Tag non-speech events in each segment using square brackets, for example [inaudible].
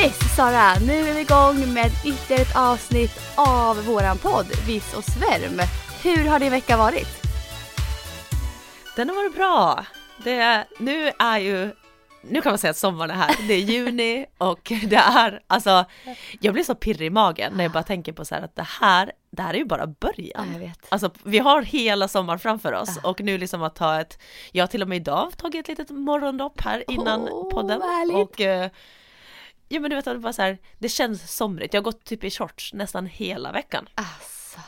Yes Sara, nu är vi igång med ytterligare ett avsnitt av våran podd Viss och Svärm. Hur har din vecka varit? Den har varit bra. Det, nu är ju, nu kan man säga att sommaren är här. Det är juni [laughs] och det är, alltså, jag blir så pirrig i magen när jag bara tänker på så här att det här, det här är ju bara början. Ja, jag vet. Alltså vi har hela sommaren framför oss och nu liksom att ta ett, jag har till och med idag tagit ett litet morgondopp här innan Åh, podden. Och, eh, ja men du vet, det, bara så här, det känns somrigt. Jag har gått typ i shorts nästan hela veckan. Alltså.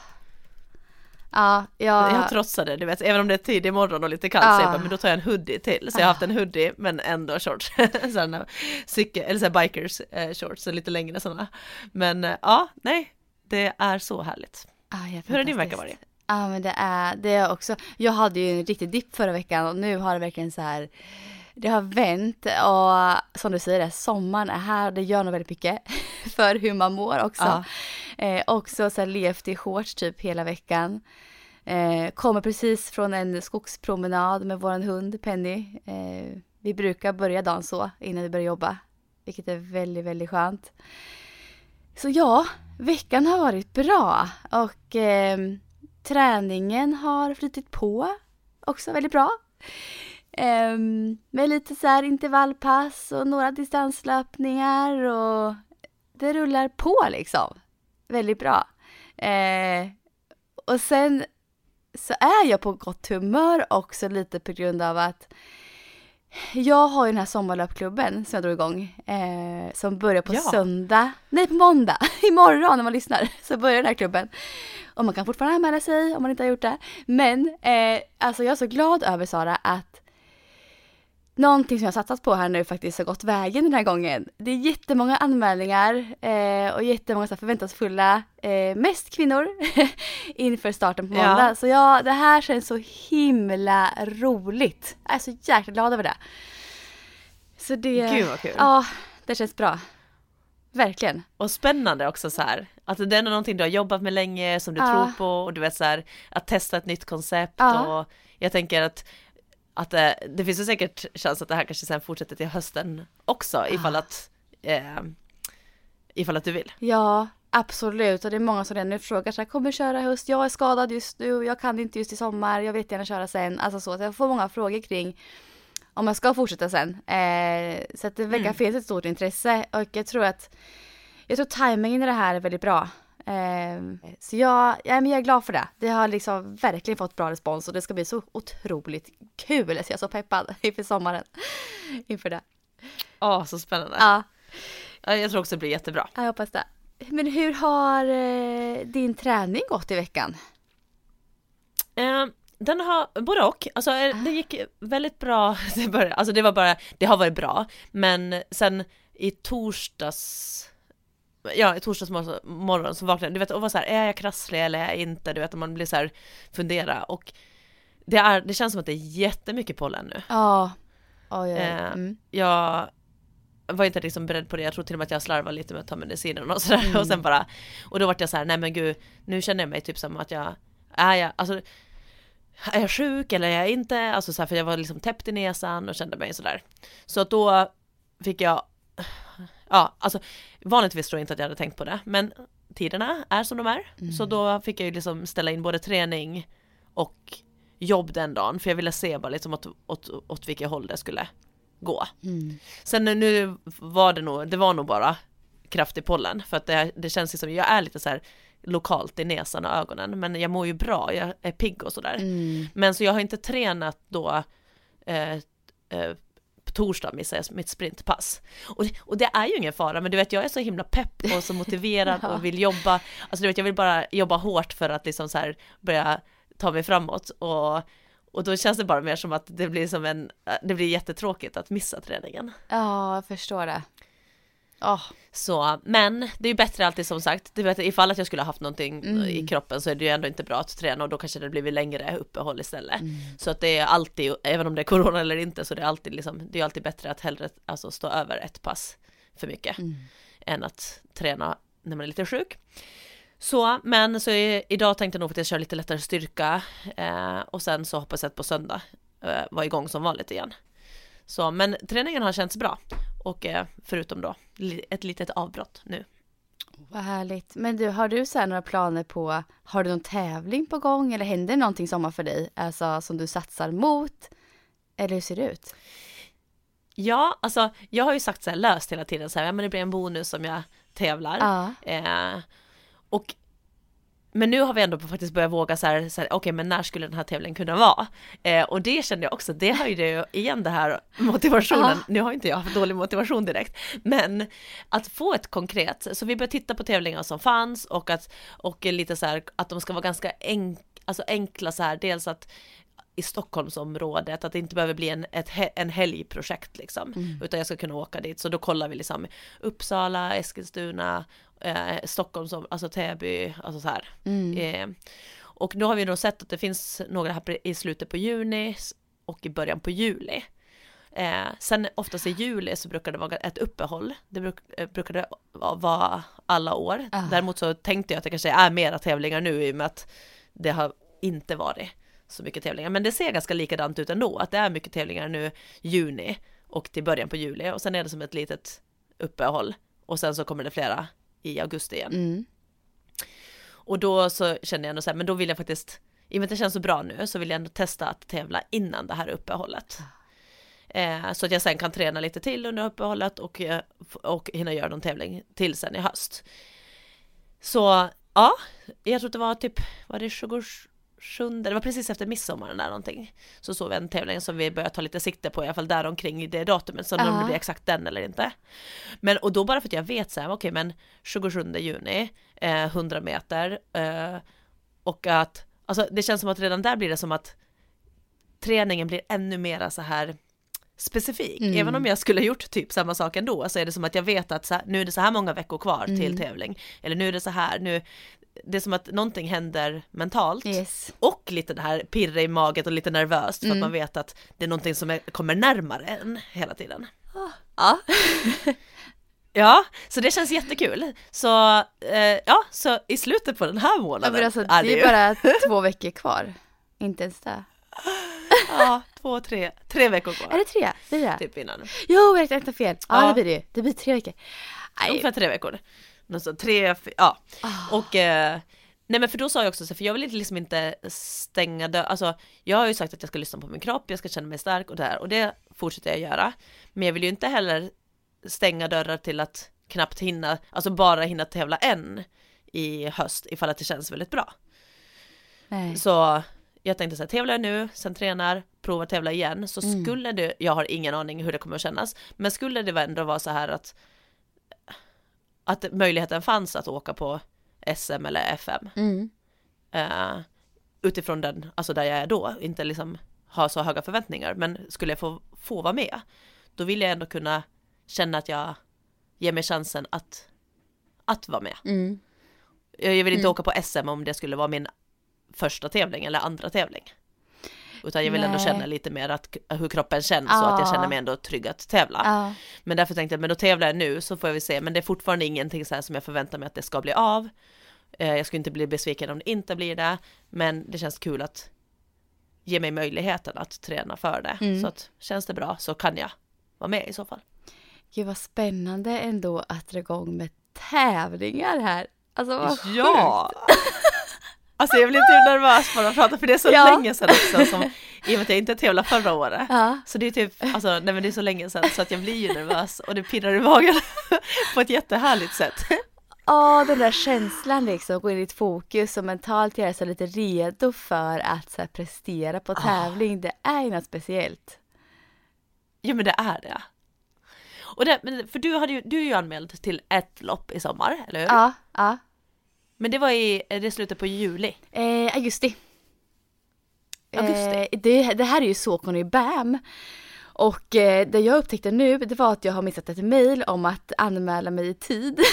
Ja, jag... Jag trotsar det, du vet, även om det är tidig morgon och lite kallt Ah. så jag bara, men då tar jag en hoodie till. Så jag har haft en hoodie men ändå shorts. [laughs] sådana cykel, eller så bikers eh, shorts, så lite längre sådana. Men eh, ja, nej, det är så härligt. Ja, jag Hur har din vecka varit? Ja men det är det är också. Jag hade ju en riktig dipp förra veckan och nu har det verkligen så här. Det har vänt och som du säger, det, sommaren är här. Det gör nog väldigt mycket [laughs] för hur man mår också. Ja. Eh, också så här levt i shorts typ hela veckan. Eh, kommer precis från en skogspromenad med våran hund Penny. Eh, vi brukar börja dagen så innan vi börjar jobba. Vilket är väldigt, väldigt skönt. Så ja, veckan har varit bra och eh, träningen har flyttit på också väldigt bra. Eh, med lite så här intervallpass och några distanslöpningar och det rullar på liksom. Väldigt bra. Eh, och sen så är jag på gott humör också lite på grund av att jag har ju den här sommarlöpklubben som jag drog igång. Eh, som börjar på Ja. söndag. Nej, på måndag. [laughs] Imorgon när man lyssnar så börjar den här klubben. Och man kan fortfarande anmäla sig om man inte har gjort det. Men eh, alltså jag är så glad över Sara att någonting som jag satsat på här nu faktiskt har gått vägen den här gången. Det är jättemånga anmälningar eh, och jättemånga så förväntansfulla, eh, mest kvinnor, [laughs] inför starten på Ja. måndag. Så ja, det här känns så himla roligt. Jag är så jäkla glad över det. Så det... Gud vad kul. Ja, det känns bra. Verkligen. Och spännande också så här, att det är någonting du har jobbat med länge som du Ja. tror på och du vet så här, att testa ett nytt koncept Ja. och jag tänker att att det, det finns ju säkert chans att det här kanske sen fortsätter till hösten också ifall att eh, ifall att du vill. Ja, absolut. Och det är många som redan nu frågar så här, kommer köra i höst? Jag är skadad just nu, jag kan inte just i sommar, jag vill gärna köra sen. Alltså så, så jag får många frågor kring om jag ska fortsätta sen. Eh, så att det verkar Mm. finnas ett stort intresse och jag tror att jag tror timingen i det här är väldigt bra. Eh, så jag, ja, men jag är glad för det. Det har liksom verkligen fått bra respons och det ska bli så otroligt kul. Så jag är så peppad [laughs] inför sommaren. Inför det. Åh, så spännande. Ja, Ja, Jag tror också det blir jättebra. jag hoppas det. Men hur har eh, din träning gått i veckan? Eh, den har både och, alltså eh, det gick väldigt bra, [laughs] det, började, alltså det var bara, det har varit bra, men sen i torsdags Ja, i torsdags morgon, så vaknade jag, du vet, och var så här, är jag krasslig eller är jag inte? Du vet, man blir så här, fundera och det, är, det känns som att det är jättemycket pollen nu. Ja. Oj, oj. Eh, Mm. Jag var inte liksom beredd på det, jag tror till och med att jag slarvade lite med att ta medicinen och sådär Mm. [laughs] och sen bara Och då vart jag så här, nej men gud, nu känner jag mig typ som att jag Är jag, alltså Är jag sjuk eller är jag inte? Alltså så här, för jag var liksom täppt i näsan och kände mig sådär Så att då fick jag Ja, alltså vanligtvis tror jag inte att jag hade tänkt på det men tiderna är som de är Så då fick jag ju liksom ställa in både träning och jobb den dagen för jag ville se bara liksom åt, åt, åt vilket håll det skulle gå. Mm. Sen nu var det nog, det var nog bara kraftig pollen för att det, det känns ju som, jag är lite så här lokalt i näsan och ögonen men jag mår ju bra, jag är pigg och sådär. Mm. Men så jag har inte tränat då eh, eh, på torsdag missade jag mitt sprintpass. Och, det- och det är ju ingen fara, men du vet jag är så himla pepp och så motiverad [laughs] Ja. och vill jobba, alltså du vet jag vill bara jobba hårt för att liksom så här börja ta mig framåt och, och då känns det bara mer som att det blir som en, det blir jättetråkigt att missa träningen. Ja, jag förstår det. Oh. Så, men det är ju bättre alltid som sagt, du vet ifall att jag skulle ha haft någonting mm. i kroppen så är det ju ändå inte bra att träna och då kanske det blivit längre uppehåll istället. Mm. Så att det är alltid, även om det är corona eller inte, så det är alltid liksom, det är alltid bättre att hellre alltså, stå över ett pass för mycket mm. än att träna när man är lite sjuk. Så, men så idag tänkte jag nog att jag kör lite lättare styrka eh, och sen så hoppas jag att på söndag eh, vara igång som vanligt igen. Så, men träningen har känts bra och eh, förutom då ett litet avbrott nu. Vad härligt. Men du, har du så några planer på, har du någon tävling på gång eller händer någonting sommar för dig, alltså som du satsar mot? Eller hur ser det ut? Ja, alltså jag har ju sagt så här löst hela tiden så här, ja men det blir en bonus om jag tävlar. Ja. Eh, och men nu har vi ändå faktiskt börjat våga så här, så här okej okay, men när skulle den här tävlingen kunna vara? Eh, och det kände jag också, det höjde ju igen det här motivationen, ja. nu har inte jag haft dålig motivation direkt, men att få ett konkret, så vi började titta på tävlingar som fanns och att, och lite så här att de ska vara ganska enk, alltså enkla så här, dels att i Stockholmsområdet, att det inte behöver bli en, ett, en helgprojekt liksom, mm. utan jag ska kunna åka dit. Så då kollar vi liksom Uppsala, Eskilstuna, eh, Stockholm, som, alltså Täby, alltså så här. Mm. Eh, och nu har vi då sett att det finns några här i slutet på juni och i början på juli. Eh, sen oftast i juli så brukar det vara ett uppehåll. Det bruk, eh, brukar det vara alla år. Ah. Däremot så tänkte jag att det kanske är mera tävlingar nu i och med att det har inte varit så mycket tävlingar. Men det ser ganska likadant ut ändå, att det är mycket tävlingar nu juni och till början på juli och sen är det som ett litet uppehåll och sen så kommer det flera i augusti igen. Mm. Och då så känner jag ändå så här, men då vill jag faktiskt, i och med att det känns så bra nu, så vill jag ändå testa att tävla innan det här uppehållet. Eh, så att jag sen kan träna lite till under uppehållet och, eh, och hinna göra någon tävling till sen i höst. Så ja, jag tror att det var typ, var det 20, sjunde, det var precis efter midsommar där någonting. Så såg vi en tävling som vi började ta lite sikte på i alla fall där omkring i det datumet. Så om det blir exakt den eller inte. Men och då bara för att jag vet så här, okej okay, men 27 juni, eh, 100 meter eh, och att, alltså det känns som att redan där blir det som att träningen blir ännu mera så här specifik. Mm. Även om jag skulle gjort typ samma sak ändå så är det som att jag vet att här, nu är det så här många veckor kvar mm. till tävling. Eller nu är det så här, nu, det är som att någonting händer mentalt yes. och lite det här pirra i magen och lite nervöst för mm. att man vet att det är någonting som är, kommer närmare en hela tiden. Ja. [laughs] ja, så det känns jättekul. Så eh, ja, så i slutet på den här månaden. Ja, alltså, det är, det är bara [laughs] två veckor kvar, inte ens det. Ja, två, tre, tre veckor kvar. Är det tre? Det? Typ innan. Jo, jag räknade fel. Ja, ja, det blir det Det blir tre veckor. Ungefär tre veckor. Alltså tre, ja. Oh. Och eh, Nej men för då sa jag också så för jag vill liksom inte stänga dörren, alltså jag har ju sagt att jag ska lyssna på min kropp, jag ska känna mig stark och det här och det fortsätter jag göra. Men jag vill ju inte heller stänga dörrar till att knappt hinna, alltså bara hinna tävla en i höst ifall att det känns väldigt bra. Nej. Så jag tänkte så här, tävlar jag nu, sen tränar, provar tävla igen, så mm. skulle det, jag har ingen aning hur det kommer att kännas, men skulle det ändå vara så här att att möjligheten fanns att åka på SM eller FM. Mm. Uh, utifrån den, alltså där jag är då, inte liksom ha så höga förväntningar, men skulle jag få, få vara med, då vill jag ändå kunna känna att jag ger mig chansen att, att vara med. Mm. Jag vill inte mm. åka på SM om det skulle vara min första tävling eller andra tävling. Utan jag vill Nej. ändå känna lite mer att, hur kroppen känns ja. och att jag känner mig ändå trygg att tävla. Ja. Men därför tänkte jag, men då tävlar jag nu så får väl se, men det är fortfarande ingenting så här som jag förväntar mig att det ska bli av. Eh, jag skulle inte bli besviken om det inte blir det, men det känns kul att ge mig möjligheten att träna för det. Mm. Så att känns det bra så kan jag vara med i så fall. Gud vad spännande ändå att dra igång med tävlingar här. Alltså vad ja. [laughs] Alltså jag blir typ nervös bara att prata för det är så ja. länge sedan också som, i och med att jag inte tävlade förra året. Ja. Så det är typ, alltså nej men det är så länge sedan så att jag blir ju nervös och det pirrar i magen [laughs] på ett jättehärligt sätt. Ja, den där känslan liksom, gå in i ett fokus och mentalt göra sig lite redo för att så här, prestera på ah. tävling, oh. det är ju något speciellt. Jo men det är det. Och det, för du, hade ju, du är ju anmäld till ett lopp i sommar, eller hur? Ja, ja. Men det var i det slutet på juli? Eh, augusti. Augusti. Eh, det, det här är ju Saucony Bam. Och eh, det jag upptäckte nu, det var att jag har missat ett mail om att anmäla mig i tid. [laughs]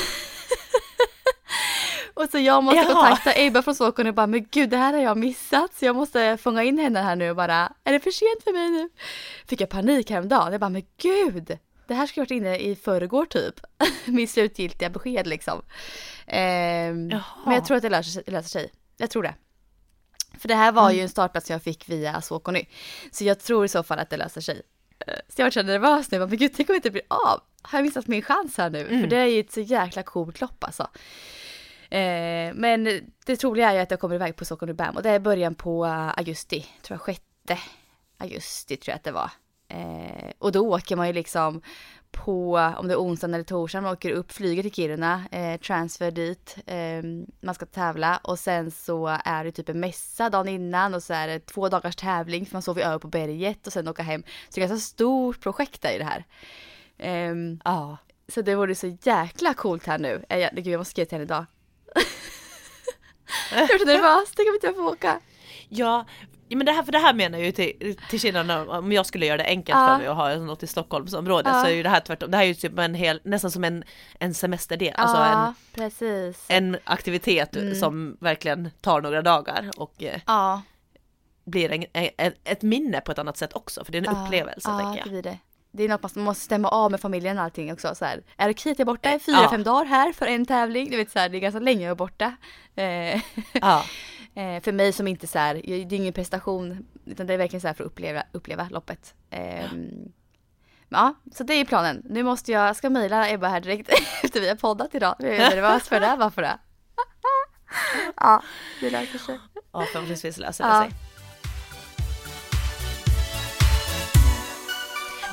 och så jag måste Jaha. kontakta Ebba från Saucony och bara, men gud det här har jag missat. Så jag måste fånga in henne här nu och bara, är det för sent för mig nu? Fick jag panik häromdagen. Jag bara, men gud! Det här skulle varit inne i förrgår typ. [laughs] Mitt slutgiltiga besked liksom. Ehm, men jag tror att det löser löser sig. Jag tror det. För det här var Mm. ju en startplats jag fick via Saucony. Så jag tror i så fall att det löser sig. Eh, Så jag var så nervös nu, Jag men gud tänk om det inte blir av. Har jag missat min chans här nu? För Mm. det är ju ett så jäkla coolt lopp alltså. Eh, men det troliga är ju att jag kommer iväg på Saucony Bam och det är början på eh, augusti, tror jag sjätte augusti tror jag att det var. Eh, och då åker man ju liksom på, om det är onsdagen eller torsdagen, man åker upp, flyger till Kiruna, eh, transfer dit, eh, man ska tävla och sen så är det typ en mässa dagen innan och så är det två dagars tävling för man sover över på berget och sen åka hem. Så det är ett ganska stort projekt där i det här. Ehm, Ja. så det vore så jäkla coolt här nu. Eh, jag, gud, jag måste skriva till henne idag. [laughs] jag är så nervös, tänk om inte jag får åka. Ja, ja, men det här, för det här menar jag ju till, till skillnad om jag skulle göra det enkelt Ja. för mig och ha något i Stockholmsområdet Ja. så är ju det här tvärtom. Det här är ju typ en hel, nästan som en, en semesterdel, alltså ja, en, precis. en aktivitet Mm. som verkligen tar några dagar och eh, ja, blir en, en, ett minne på ett annat sätt också, för det är en upplevelse ja, tänker det jag. blir det. Det är något man måste stämma av med familjen och allting också. Så här. Är det okej att jag är borta i fyra, Ja. fem dagar här för en tävling? Du vet så här, det är ganska länge jag är borta. Eh, Ja, [laughs] [laughs] eh, för mig som inte så här, det är ingen prestation, utan det är verkligen så här för att uppleva, uppleva loppet. Eh, Ja, så det är planen. Nu måste jag, ska mejla Ebba här direkt [laughs] efter vi har poddat idag. Jag är nervös för det här, varför det? [laughs] Ja, det löser sig. ja förhoppningsvis löser det Ja. sig.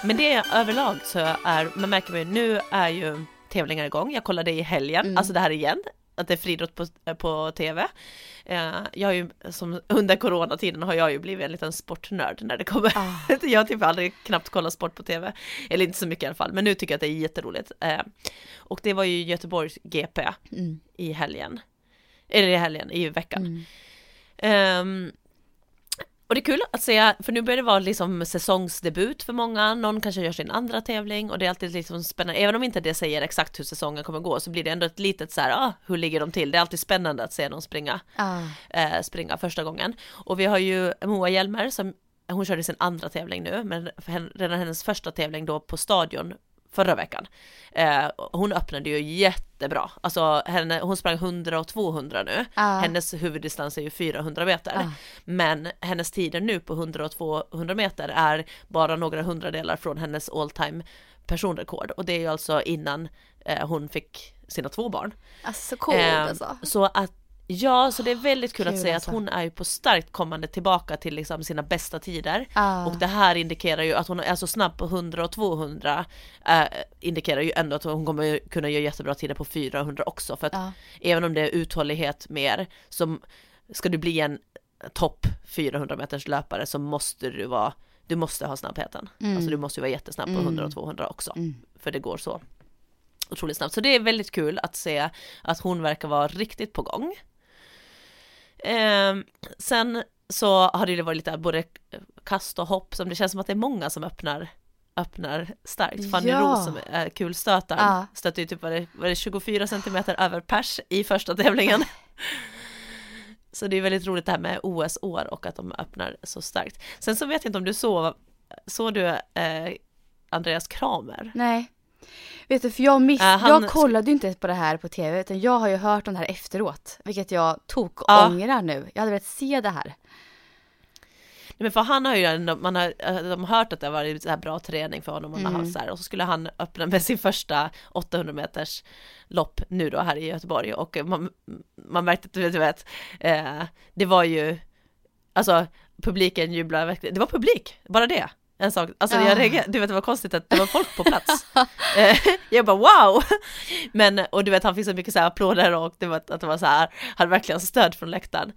Men det är överlag så är, man märker ju nu är ju tävlingar igång. Jag kollade i helgen, Mm. alltså det här igen, att det är friidrott på, på tv. Eh, jag har ju, som under coronatiden har jag ju blivit en liten sportnörd när det kommer. Ah. [laughs] jag har typ aldrig knappt kollat sport på tv. Eller inte så mycket i alla fall, men nu tycker jag att det är jätteroligt. Eh, och det var ju Göteborgs GP Mm. i helgen. Eller i helgen, i veckan. Mm. Ehm, och det är kul att se, för nu börjar det vara liksom säsongsdebut för många, någon kanske gör sin andra tävling och det är alltid liksom spännande, även om inte det säger exakt hur säsongen kommer gå så blir det ändå ett litet så här, ah, hur ligger de till? Det är alltid spännande att se någon springa, Ah. eh, springa första gången. Och vi har ju Moa Hjelmer som, hon körde sin andra tävling nu, men redan hennes första tävling då på stadion förra veckan. Eh, hon öppnade ju jättebra, alltså henne, hon sprang 100 och 200 nu, Ah. hennes huvuddistans är ju 400 meter. Ah. Men hennes tider nu på 100 och 200 meter är bara några hundradelar från hennes all time personrekord och det är ju alltså innan eh, hon fick sina två barn. Alltså så coolt Ehm, alltså. Så att Ja, så det är väldigt kul, att Kul se alltså. att hon är ju på starkt kommande tillbaka till liksom sina bästa tider. Ah. Och det här indikerar ju att hon är så snabb på 100 och 200 eh, indikerar ju ändå att hon kommer kunna göra jättebra tider på 400 också. För att Ja. även om det är uthållighet mer, så ska du bli en topp 400 meters löpare så måste du vara, du måste ha snabbheten. Mm. Alltså du måste ju vara jättesnabb på Mm. 100 och 200 också. Mm. För det går så otroligt snabbt. Så det är väldigt kul att se att hon verkar vara riktigt på gång. Ehm, sen så har det varit lite både kast och hopp som det känns som att det är många som öppnar öppnar starkt. Fanny Ja. Ros som är kulstötaren Ja. stötte ju typ var det, var det 24 centimeter över pers i första tävlingen. [laughs] Så det är väldigt roligt det här med OS-år och att de öppnar så starkt. Sen så vet jag inte om du såg, såg du eh, Andreas Kramer? Nej. Vet du, för jag, miss... Äh, han- jag kollade ju inte på det här på tv, utan jag har ju hört om det här efteråt. Vilket jag tok Ja. ångrar nu. Jag hade velat se det här. Nej, men för han har ju man har, eh, de har hört att det har varit så här bra träning för honom och, Mm. mm. så här, och så skulle han öppna med sin första 800 meters lopp nu då här i Göteborg och man, man märkte att du vet, du vet eh, det var ju, alltså publiken jublade verkligen, det var publik, bara det. En sak, alltså Ja. jag reagerade, du vet det var konstigt att det var folk på plats. [laughs] Eh, jag bara wow! Men, och du vet han fick så mycket så här applåder och det var, att det var så här, hade verkligen stöd från läktaren.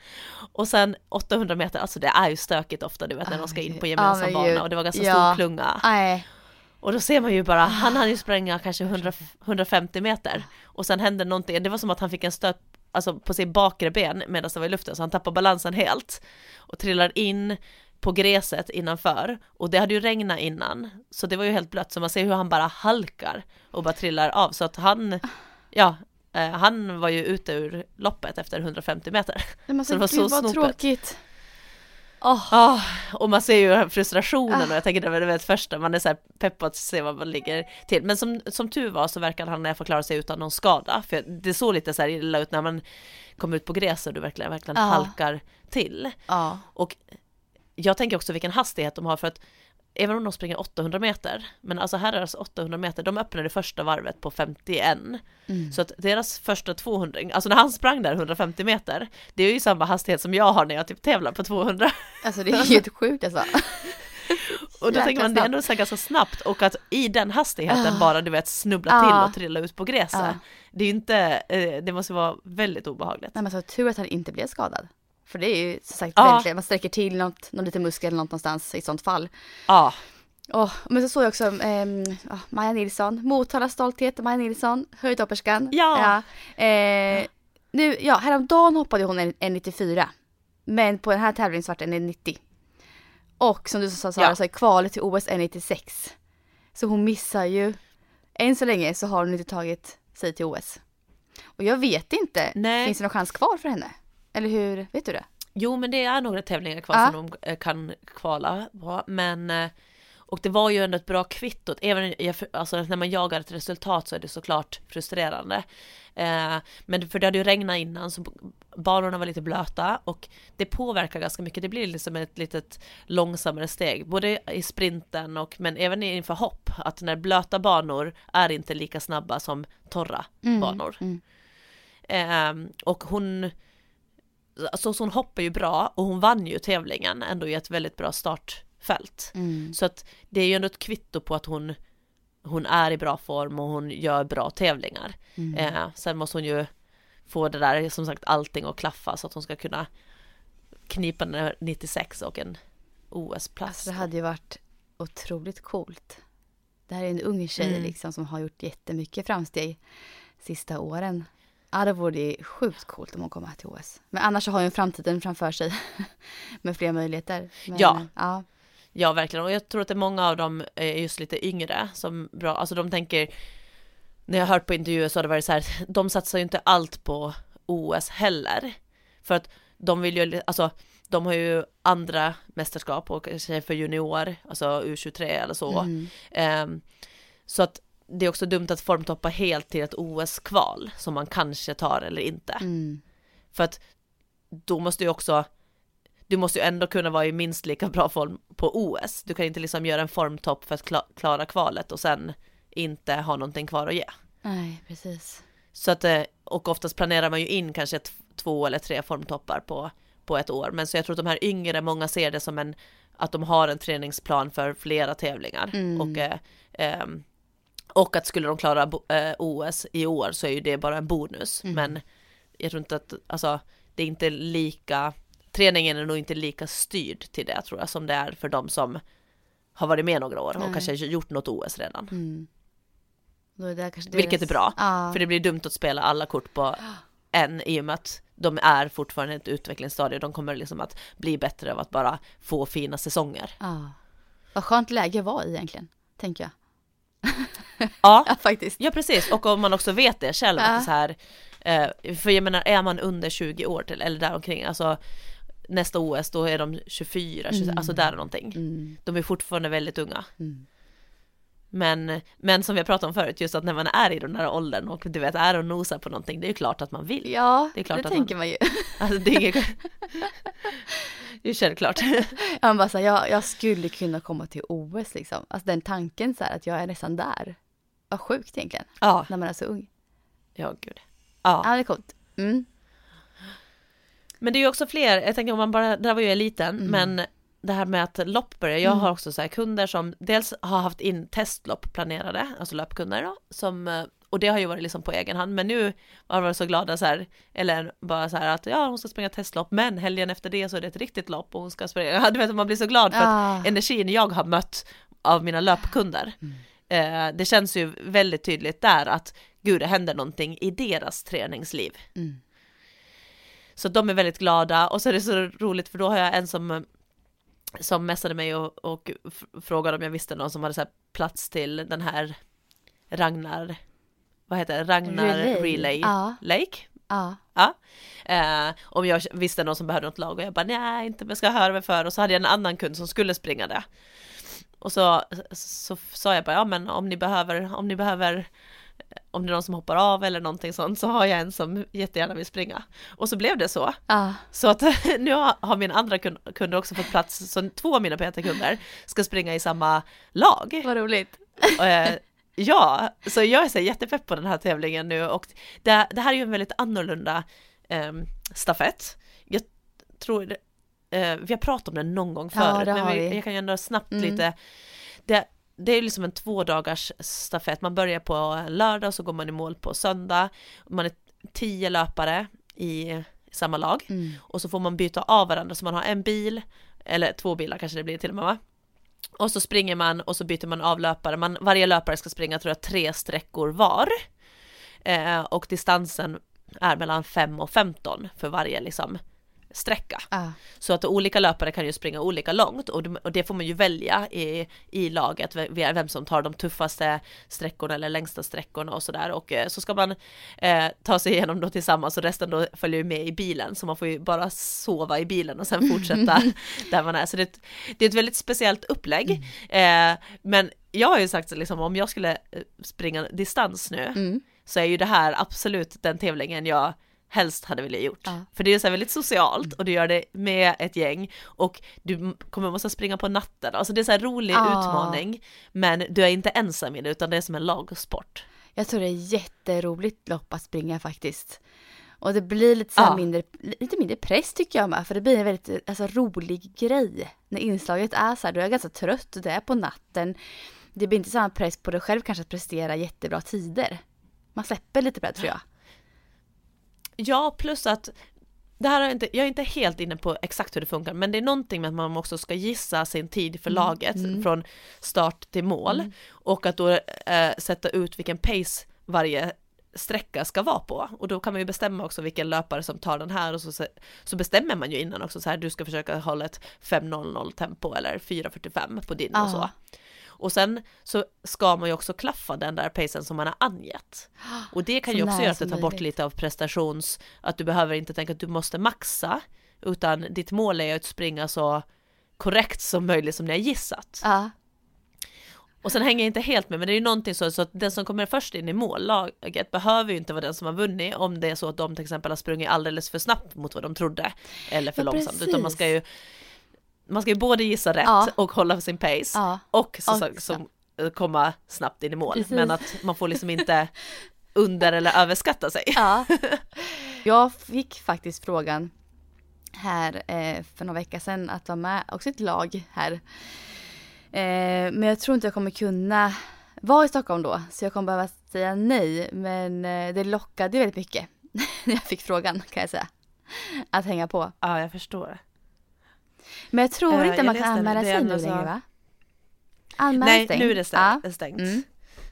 Och sen 800 meter, alltså det är ju stökigt ofta du vet när de ska in på gemensam men bana och det var ganska Ja. stor klunga. Nej. Och då ser man ju bara, han hann ju spränga kanske 100, 150 meter och sen hände någonting, det var som att han fick en stöt alltså på sin bakre ben medan det var i luften så han tappar balansen helt och trillar in på gräset innanför. Och det hade ju regnat innan. Så det var ju helt blött. Så man ser hur han bara halkar och bara trillar av. Så att han ja eh, han var ju ute ur loppet efter 150 meter. Men Så det var så vad snopet. tråkigt. Åh, Ja, och man ser ju frustrationen och jag tänker det var det första, man är så här pepp på att se vad man ligger till. Men som, som tur var så verkar han få klara sig utan någon skada, för det såg lite så här illa ut när man kom ut på gräs och du verkligen, verkligen halkar till. Och jag tänker också vilken hastighet de har för att även om de springer 800 meter, men alltså här är alltså 800 meter, de öppnade första varvet på 51. Mm. Så att deras första 200, alltså när han sprang där 150 meter, det är ju samma hastighet som jag har när jag typ tävlar på 200. Alltså det är helt sjukt alltså. [laughs] Och då tänker man det är ändå så ganska snabbt och att i den hastigheten Ah. bara du vet snubbla Ah. till och trilla ut på gräset. Ah. Det är ju inte, eh, det måste vara väldigt obehagligt. Nej men så tur att han inte blev skadad. För det är ju som sagt Ja. verkligen, man sträcker till något, någon liten muskel eller något någonstans i sånt fall. Ja, Åh, men så såg jag också ehm, ja, Maja Nilsson, Motala stolthet, Maja Nilsson, höjdhopperskan. Ja. Ja, eh, nu, ja, häromdagen hoppade hon en, en 94. Men på den här tävlingen så vart det en 90. Och som du sa Sara, Ja. så är kvalet till OS en 96. Så hon missar ju, än så länge så har hon inte tagit sig till OS. Och jag vet inte, Nej. finns det någon chans kvar för henne? Eller hur, vet du det? Jo men det är några tävlingar kvar Ja. som de eh, kan kvala på men eh, och det var ju ändå ett bra kvitto, även alltså, när man jagar ett resultat så är det såklart frustrerande. Eh, men för det hade ju regnat innan så banorna var lite blöta och det påverkar ganska mycket, det blir liksom ett litet långsammare steg, både i sprinten och men även inför hopp, att när blöta banor är inte lika snabba som torra banor. mm. Ehm, och hon, alltså så hon hoppar ju bra och hon vann ju tävlingen ändå i ett väldigt bra startfält. Mm. Så att det är ju ändå ett kvitto på att hon, hon är i bra form och hon gör bra tävlingar. Mm. Eh, sen måste hon ju få det där, som sagt, allting att klaffa så att hon ska kunna knipa ner 96 och en OS-plats. Alltså det hade ju varit otroligt coolt. Det här är en ung tjej Mm. liksom som har gjort jättemycket framsteg sista åren. Ja, det vore sjukt coolt om hon kommer till OS. Men annars har hon framtiden framför sig [laughs] med fler möjligheter. Men, Ja. ja. Ja, verkligen. Och jag tror att det är många av dem är just lite yngre som bra, alltså de tänker när jag har hört på intervjuer så har det varit så här, [laughs] de satsar ju inte allt på OS heller. För att de vill ju, alltså de har ju andra mästerskap och kanske för junior, alltså U23 eller så. Mm. Ehm, så att det är också dumt att formtoppa helt till ett OS-kval som man kanske tar eller inte. Mm. För att då måste ju också du måste ju ändå kunna vara i minst lika bra form på OS. Du kan inte liksom göra en formtopp för att kla- klara kvalet och sen inte ha någonting kvar att ge. Nej, precis. Så att, eh, och oftast planerar man ju in kanske två eller tre formtoppar på, på ett år. Men så jag tror att de här yngre, många ser det som en, att de har en träningsplan för flera tävlingar. Mm. Och, eh, ehm, och att skulle de klara bo- eh, OS i år så är ju det bara en bonus. Mm. Men jag tror inte att, alltså det är inte lika, träningen är nog inte lika styrd till det tror jag som det är för de som har varit med några år och Nej. kanske gjort något OS redan. Mm. Är Vilket är bra, Ja. För det blir dumt att spela alla kort på [gasps] en i och med att de är fortfarande i ett utvecklingsstadie. De kommer liksom att bli bättre av att bara få fina säsonger. ja. Vad skönt läge var i egentligen, tänker jag. [laughs] [laughs] Ja, Ja, faktiskt. ja precis. Och om man också vet det själv, att Ja. det är så här, eh, för jag menar, är man under 20 år till, eller däromkring, alltså nästa OS då är de 24, 26, Mm. alltså där någonting. Mm. De är fortfarande väldigt unga. Mm. Men, men som vi har pratat om förut, just att när man är i den här åldern och du vet är och nosar på någonting, det är ju klart att man vill. Ja, Det är klart det att tänker man ju. [laughs] Alltså det är inget... [laughs] Det är självklart. Han bara så här, jag, jag skulle kunna komma till OS liksom. Alltså den tanken så här att jag är nästan där. Vad sjukt egentligen, Ja, när man är så ung. ja gud. Ja, Ja, det är coolt. Mm. men det är ju också fler, jag tänker om man bara, där var ju jag liten, Mm. men det här med att lopp börjar, jag Mm. har också så här kunder som dels har haft in testlopp planerade, alltså löpkunder då, som, eh, och det har ju varit liksom på egen hand, men nu har de varit så glada så här, eller bara så här att ja, hon ska springa testlopp, men helgen efter det så är det ett riktigt lopp och hon ska springa, [laughs] ja, du vet man blir så glad för att Ah. energin jag har mött av mina löpkunder. Eh, det känns ju väldigt tydligt där att gud, det händer någonting i deras träningsliv. Mm. Så de är väldigt glada och så är det så roligt för då har jag en som som messade mig och, och frågade om jag visste någon som hade så plats till den här Ragnar, vad heter det, Ragnar Relay, Relay ja. Lake. Ja. ja. Eh, om jag visste någon som behövde något lag och jag bara nej inte men jag ska höra mig för och så hade jag en annan kund som skulle springa det. Och så, så sa jag bara ja men om ni behöver, om ni behöver om det är någon som hoppar av eller någonting sånt så har jag en som jättegärna vill springa. Och så blev det så. Ah. Så att [laughs] nu har min andra kunder också fått plats, så två av mina PT-kunder ska springa i samma lag. Vad roligt. Eh, ja, så jag är så jättepepp på den här tävlingen nu och det, det här är ju en väldigt annorlunda eh, stafett. Jag tror, eh, vi har pratat om det någon gång förut, ja, men vi, jag kan ändå snabbt mm. lite det, det är liksom en två dagars stafett, man börjar på lördag och så går man i mål på söndag. Man är tio löpare i samma lag mm. och så får man byta av varandra så man har en bil eller två bilar kanske det blir till och med va? Och så springer man och så byter man av löpare, man, varje löpare ska springa tror jag tre sträckor var eh, och distansen är mellan 5 och 15 för varje liksom sträcka. Ah. Så att olika löpare kan ju springa olika långt och, och det får man ju välja i, i laget, vem som tar de tuffaste sträckorna eller längsta sträckorna och sådär och eh, så ska man eh, ta sig igenom då tillsammans och resten då följer ju med i bilen så man får ju bara sova i bilen och sen fortsätta [laughs] där man är. Så det, det är ett väldigt speciellt upplägg. Mm. Eh, men jag har ju sagt liksom om jag skulle eh, springa distans nu mm. så är ju det här absolut den tävlingen jag helst hade velat gjort. Ja. För det är så väldigt socialt och du gör det med ett gäng och du kommer måste springa på natten. Alltså det är så här rolig ja. utmaning men du är inte ensam i det utan det är som en lagsport. Jag tror det är jätteroligt lopp att springa faktiskt. Och det blir lite, så ja. mindre, lite mindre press tycker jag med för det blir en väldigt alltså, rolig grej. När inslaget är så här, du är ganska trött och det är på natten. Det blir inte samma press på dig själv kanske att prestera jättebra tider. Man släpper lite på det tror jag. Ja, plus att det här är inte, jag är inte helt inne på exakt hur det funkar, men det är någonting med att man också ska gissa sin tid för mm. laget mm. från start till mål mm. och att då äh, sätta ut vilken pace varje sträcka ska vara på och då kan man ju bestämma också vilken löpare som tar den här och så, så bestämmer man ju innan också så här du ska försöka hålla ett 5.00 tempo eller 4.45 på din ah. och så. Och sen så ska man ju också klaffa den där pacen som man har angett. Och det kan så ju också göra att det tar bort lite av prestations, att du behöver inte tänka att du måste maxa, utan ditt mål är att springa så korrekt som möjligt som ni har gissat. Ja. Och sen hänger jag inte helt med, men det är ju någonting så, så att den som kommer först in i mållaget behöver ju inte vara den som har vunnit om det är så att de till exempel har sprungit alldeles för snabbt mot vad de trodde, eller för ja, långsamt, precis. utan man ska ju man ska ju både gissa rätt ja. och hålla sin pace ja. och så, så, som, eh, komma snabbt in i mål. Precis. Men att man får liksom inte [laughs] under eller överskatta sig. Ja. [laughs] Jag fick faktiskt frågan här eh, för några veckor sedan att vara med också ett lag här. Eh, men jag tror inte jag kommer kunna vara i Stockholm då så jag kommer behöva säga nej. Men eh, det lockade väldigt mycket [laughs] när jag fick frågan kan jag säga. Att hänga på. Ja, jag förstår. Men jag tror inte man kan anmäla sig nu längre va? Anmäla Nej, stängt. nu är det stängt. Ja. stängt. Mm.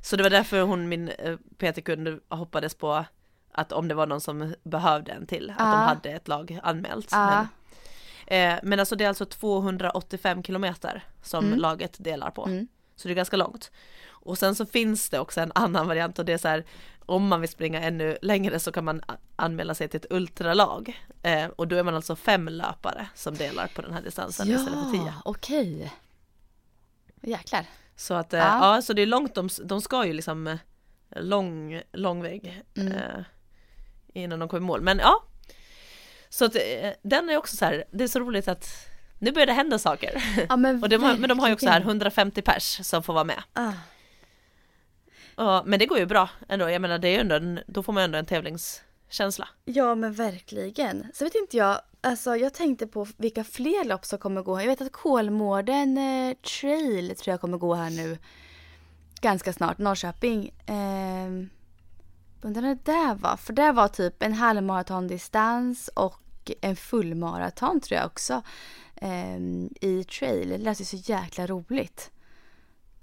Så det var därför hon, min eh, PT-kund, hoppades på att om det var någon som behövde en till, att de hade ett lag anmält. Men, eh, men alltså det är alltså 285 kilometer som mm. laget delar på. Mm. Så det är ganska långt. Och sen så finns det också en annan variant och det är så här om man vill springa ännu längre så kan man anmäla sig till ett ultralag eh, och då är man alltså fem löpare som delar på den här distansen ja, istället för tio. okej. Jäklar. Så att, eh, ja. ja. så det är långt, de, de ska ju liksom eh, lång, lång väg mm. eh, innan de kommer i mål. Men ja, så att eh, den är också så här, det är så roligt att nu börjar det hända saker. Ja, men, [laughs] och de har, men de har ju också här 150 pers som får vara med. Ah. Ja, men det går ju bra ändå. Jag menar, det är ändå en, då får man ändå en tävlingskänsla. Ja, men verkligen. Så vet inte jag, alltså jag tänkte på vilka fler lopp som kommer gå. Jag vet att Kolmården eh, trail tror jag kommer gå här nu ganska snart, Norrköping. Eh, undrar när det där var, för det var typ en halvmaratondistans och en fullmaraton tror jag också eh, i trail. Det lät ju så jäkla roligt.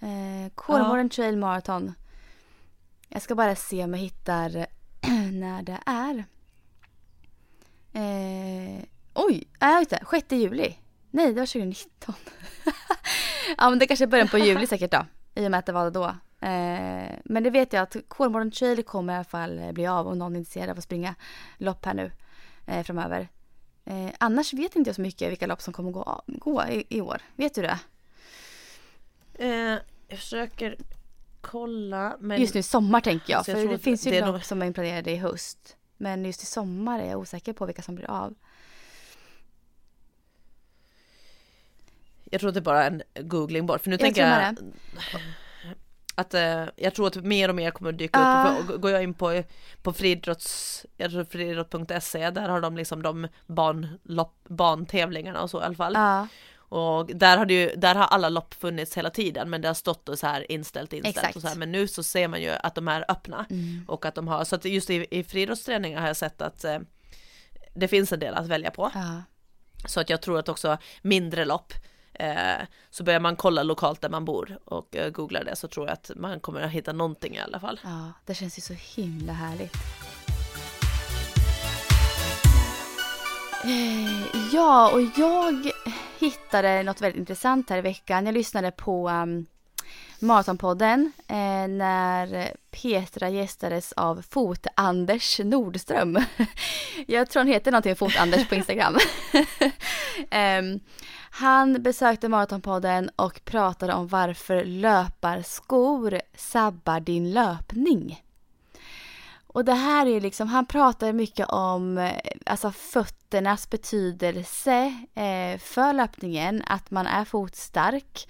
Eh, Kolmården ja. trail marathon jag ska bara se om jag hittar [clears throat] när det är. Eh, oj, äh, just det, 6 juli. Nej, det var 2019. [laughs] ja, men det kanske är början på juli säkert då. I och med att det var då. Eh, men det vet jag att Kolmården trail kommer i alla fall bli av om någon är intresserad av att springa lopp här nu eh, framöver. Eh, annars vet inte jag så mycket vilka lopp som kommer gå, gå i, i år. Vet du det? Eh, jag försöker kolla men... Just nu sommar tänker jag. Alltså, jag för tror det finns ju det är nog- som är planerade i höst. Men just i sommar är jag osäker på vilka som blir av. Jag tror att det är bara en googling bort för nu Jag tänker jag att eh, jag tror att mer och mer kommer att dyka Ah. upp. För Går jag in på, på friidrotts, jag tror friidrott.se, där har de liksom de banlopp, bantävlingarna och så i alla fall. Ja, Och där har, det ju, där har alla lopp funnits hela tiden men det har stått och så här inställt, inställt Exakt. och så här. Men nu så ser man ju att de är öppna mm. och att de har, så att just i, i friidrottsträningar har jag sett att eh, det finns en del att välja på. ja. Så att jag tror att också mindre lopp eh, så börjar man kolla lokalt där man bor och eh, googlar det så tror jag att man kommer att hitta någonting i alla fall. ja, det känns ju så himla härligt. Eh, Ja, och jag hittade något väldigt intressant här i veckan. Jag lyssnade på um, Maratonpodden eh, när Petra gästades av Fot-Anders Nordström. [laughs] Jag tror han heter någonting Fot-Anders på Instagram. um, [laughs] han besökte Maratonpodden och pratade om varför löparskor sabbar din löpning. Och det här är liksom, han pratar mycket om eh, alltså fötternas betydelse eh, för löpningen, att man är fotstark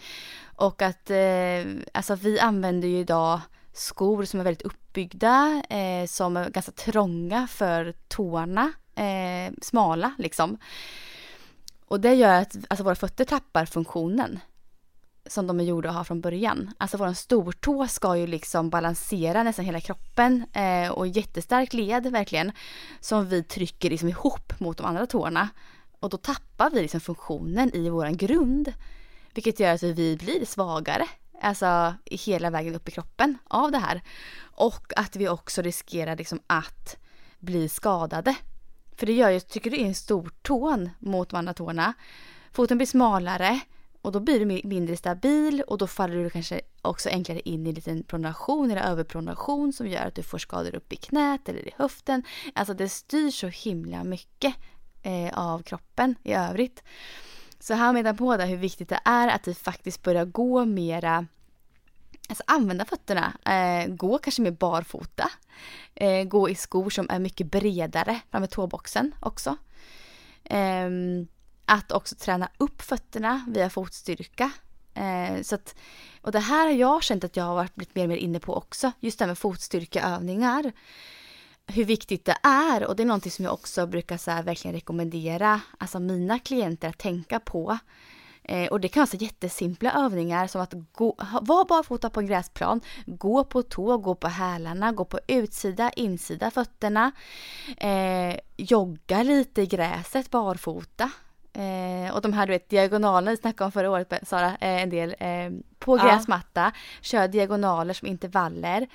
och att eh, alltså vi använder ju idag skor som är väldigt uppbyggda, eh, som är ganska trånga för tårna, eh, smala liksom. Och det gör att alltså, våra fötter tappar funktionen som de är gjorda att ha från början. Alltså vår stortå ska ju liksom balansera nästan hela kroppen eh, och jättestark led verkligen som vi trycker liksom ihop mot de andra tårna. Och då tappar vi liksom funktionen i våran grund. Vilket gör att vi blir svagare, alltså hela vägen upp i kroppen av det här. Och att vi också riskerar liksom att bli skadade. För det gör ju, trycker du in stortån mot de andra tårna. Foten blir smalare och då blir du mindre stabil och då faller du kanske också enklare in i en liten pronation eller överpronation som gör att du får skador upp i knät eller i höften. Alltså det styr så himla mycket eh, av kroppen i övrigt. Så han menar på det hur viktigt det är att vi faktiskt börjar gå mera Alltså använda fötterna, eh, gå kanske mer barfota. Eh, gå i skor som är mycket bredare framme tåboxen också. Ehm, att också träna upp fötterna via fotstyrka. Eh, så att, och det här har jag känt att jag har varit blivit mer och mer inne på också. Just det här med fotstyrkeövningar. Hur viktigt det är och det är någonting som jag också brukar så här verkligen rekommendera alltså mina klienter att tänka på. Eh, och det kan vara så jättesimpla övningar som att gå, vara barfota på en gräsplan, gå på tå, gå på hälarna, gå på utsida, insida fötterna, eh, jogga lite i gräset barfota. Eh, och de här du vet diagonalerna vi snackade om förra året Sara, eh, en del eh, på Ja. gräsmatta. Kör diagonaler som intervaller.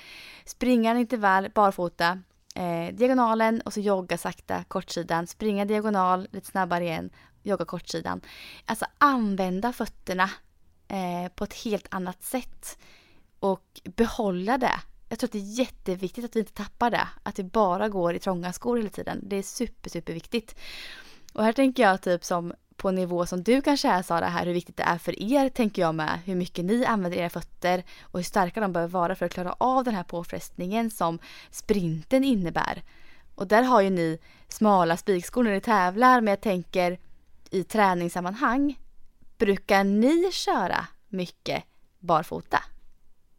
Springa en intervall barfota. Eh, diagonalen och så jogga sakta kortsidan. Springa diagonal lite snabbare igen. Jogga kortsidan. Alltså använda fötterna eh, på ett helt annat sätt. Och behålla det. Jag tror att det är jätteviktigt att vi inte tappar det. Att vi bara går i trånga skor hela tiden. Det är super, super viktigt. Och här tänker jag typ som på en nivå som du kanske är Sara här, hur viktigt det är för er tänker jag med. Hur mycket ni använder era fötter och hur starka de behöver vara för att klara av den här påfrestningen som sprinten innebär. Och där har ju ni smala spikskor när ni tävlar men jag tänker i träningssammanhang. Brukar ni köra mycket barfota?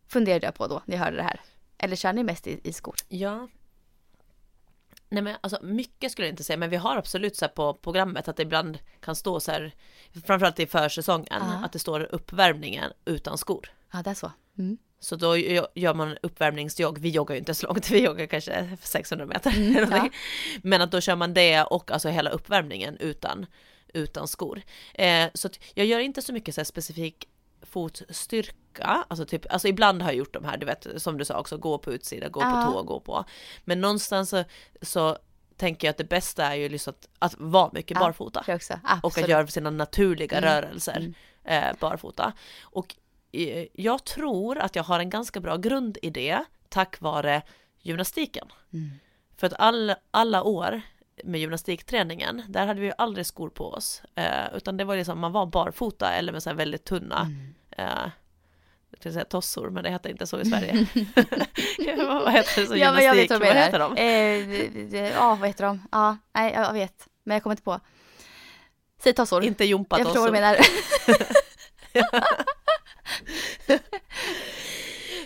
Funderade jag på då när jag hörde det här. Eller kör ni mest i, i skor? Ja. Nej men alltså mycket skulle jag inte säga men vi har absolut så här på programmet att det ibland kan stå så här framförallt i försäsongen Ja. att det står uppvärmningen utan skor. Ja, det är så. Mm. Så då gö- gör man uppvärmningsjogg, vi joggar ju inte så långt, [laughs] vi joggar kanske 600 meter Mm, [laughs] någonting. Men att då kör man det och alltså hela uppvärmningen utan, utan skor. Eh, så jag gör inte så mycket så specifik fotstyrka, alltså typ, alltså ibland har jag gjort de här, du vet som du sa också, gå på utsida, gå Ja. på tå, gå på. Men någonstans så, så tänker jag att det bästa är ju liksom att, att vara mycket Ja, barfota. Och att göra sina naturliga Mm, rörelser mm. eh, barfota. Och eh, jag tror att jag har en ganska bra grundidé tack vare gymnastiken. Mm. För att all, alla år med gymnastikträningen, där hade vi ju aldrig skor på oss. Eh, utan det var liksom, man var barfota eller med så här väldigt tunna Mm. eh, jag säga tossor, men det heter inte så i [laughs] Sverige. [laughs] Ja, vad heter det som Ja men jag vet vad Vad heter de? Eh, d- d- Ja, vad heter de? Ja, nej jag vet. Men jag kommer inte på. Säg tossor. Inte jag förstår vad gympatossor. du menar. [laughs]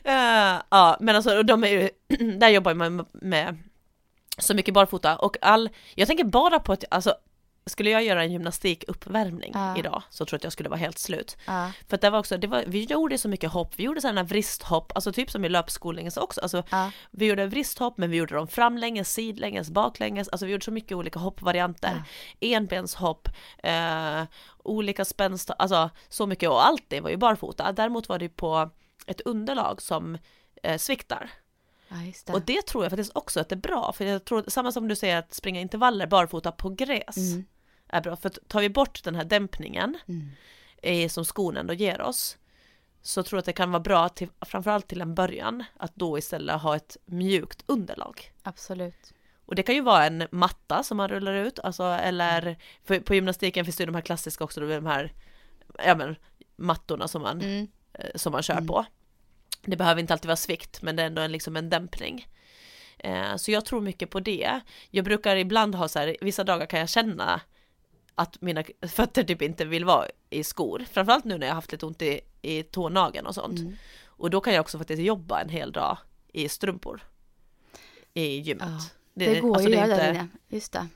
Eh, ja, men alltså de är ju, [clears throat] där jobbar man med så mycket barfota och all, jag tänker bara på att, alltså skulle jag göra en gymnastikuppvärmning Ja. idag så tror jag att jag skulle vara helt slut. Ja, För att det var också, det var, vi gjorde så mycket hopp, vi gjorde sådana vristhopp, alltså typ som i löpskolningen så också, alltså ja, vi gjorde vristhopp men vi gjorde dem framlänges, sidlänges, baklänges, alltså vi gjorde så mycket olika hoppvarianter. Enbenshopp, eh, olika spänst, alltså så mycket och allt det var ju barfota. Däremot var det på ett underlag som eh, sviktar. Det. Och det tror jag faktiskt också att det är bra, för jag tror samma som du säger att springa intervaller barfota på gräs Mm. är bra, för tar vi bort den här dämpningen Mm. eh, som skon ändå ger oss så tror jag att det kan vara bra till, framförallt till en början att då istället ha ett mjukt underlag. Absolut. Och det kan ju vara en matta som man rullar ut, alltså eller för på gymnastiken finns det ju de här klassiska också, de här ja men mattorna som man, Mm. eh, som man kör Mm. på. Det behöver inte alltid vara svikt, men det är ändå en, liksom en dämpning. Eh, så jag tror mycket på det. Jag brukar ibland ha så här, vissa dagar kan jag känna att mina fötter typ inte vill vara i skor. Framförallt nu när jag har haft lite ont i, i tånageln och sånt. Mm. Och då kan jag också faktiskt jobba en hel dag i strumpor. I gymmet. Ja, Det går alltså ju det att göra inte- inne. Just det.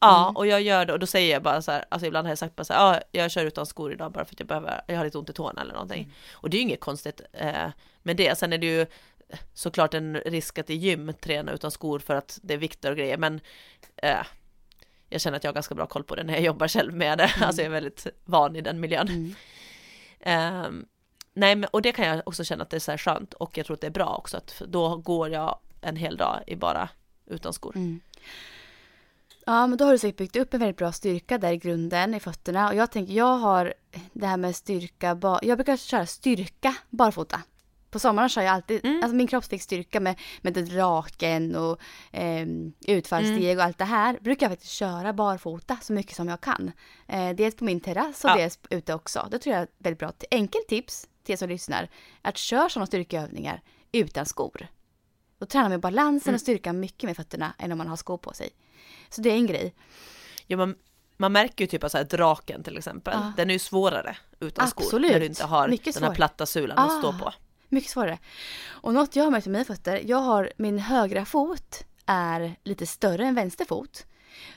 Ja, Mm. och jag gör det och då säger jag bara så här, alltså ibland har jag sagt bara så här, ja, jag kör utan skor idag bara för att jag behöver, jag har lite ont i tårna eller någonting. Mm. Och det är ju inget konstigt eh, med det. Sen är det ju såklart en risk att i gym träna utan skor för att det är vikter och grejer, men eh, jag känner att jag har ganska bra koll på det när jag jobbar själv med det. Alltså jag är väldigt van i den miljön. Mm. Ehm, nej, men, och det kan jag också känna att det är så här skönt och jag tror att det är bra också att då går jag en hel dag i bara utan skor. Mm. Ja, men då har du säkert byggt upp en väldigt bra styrka där i grunden i fötterna. Och jag tänker, jag har det här med styrka, jag brukar köra styrka barfota. På sommaren kör jag alltid, Mm. alltså min kroppsviktsstyrka med, med den raken och eh, utfallssteg Mm. och allt det här brukar jag faktiskt köra barfota så mycket som jag kan. Eh, dels på min terrass och Ja. dels ute också. Det tror jag är ett väldigt bra. Enkelt tips till er som lyssnar, att köra sådana styrkeövningar utan skor. Då tränar man balansen Mm. och styrkan mycket med fötterna än om man har skor på sig. Så det är en grej. Ja, man, man märker ju typ att draken till exempel, Ja. den är ju svårare utan skor. Absolut. När du inte har Mycket den här platta sulan att stå Ah. på. Mycket svårare. Och något jag har märkt med mina fötter, jag har min högra fot är lite större än vänster fot.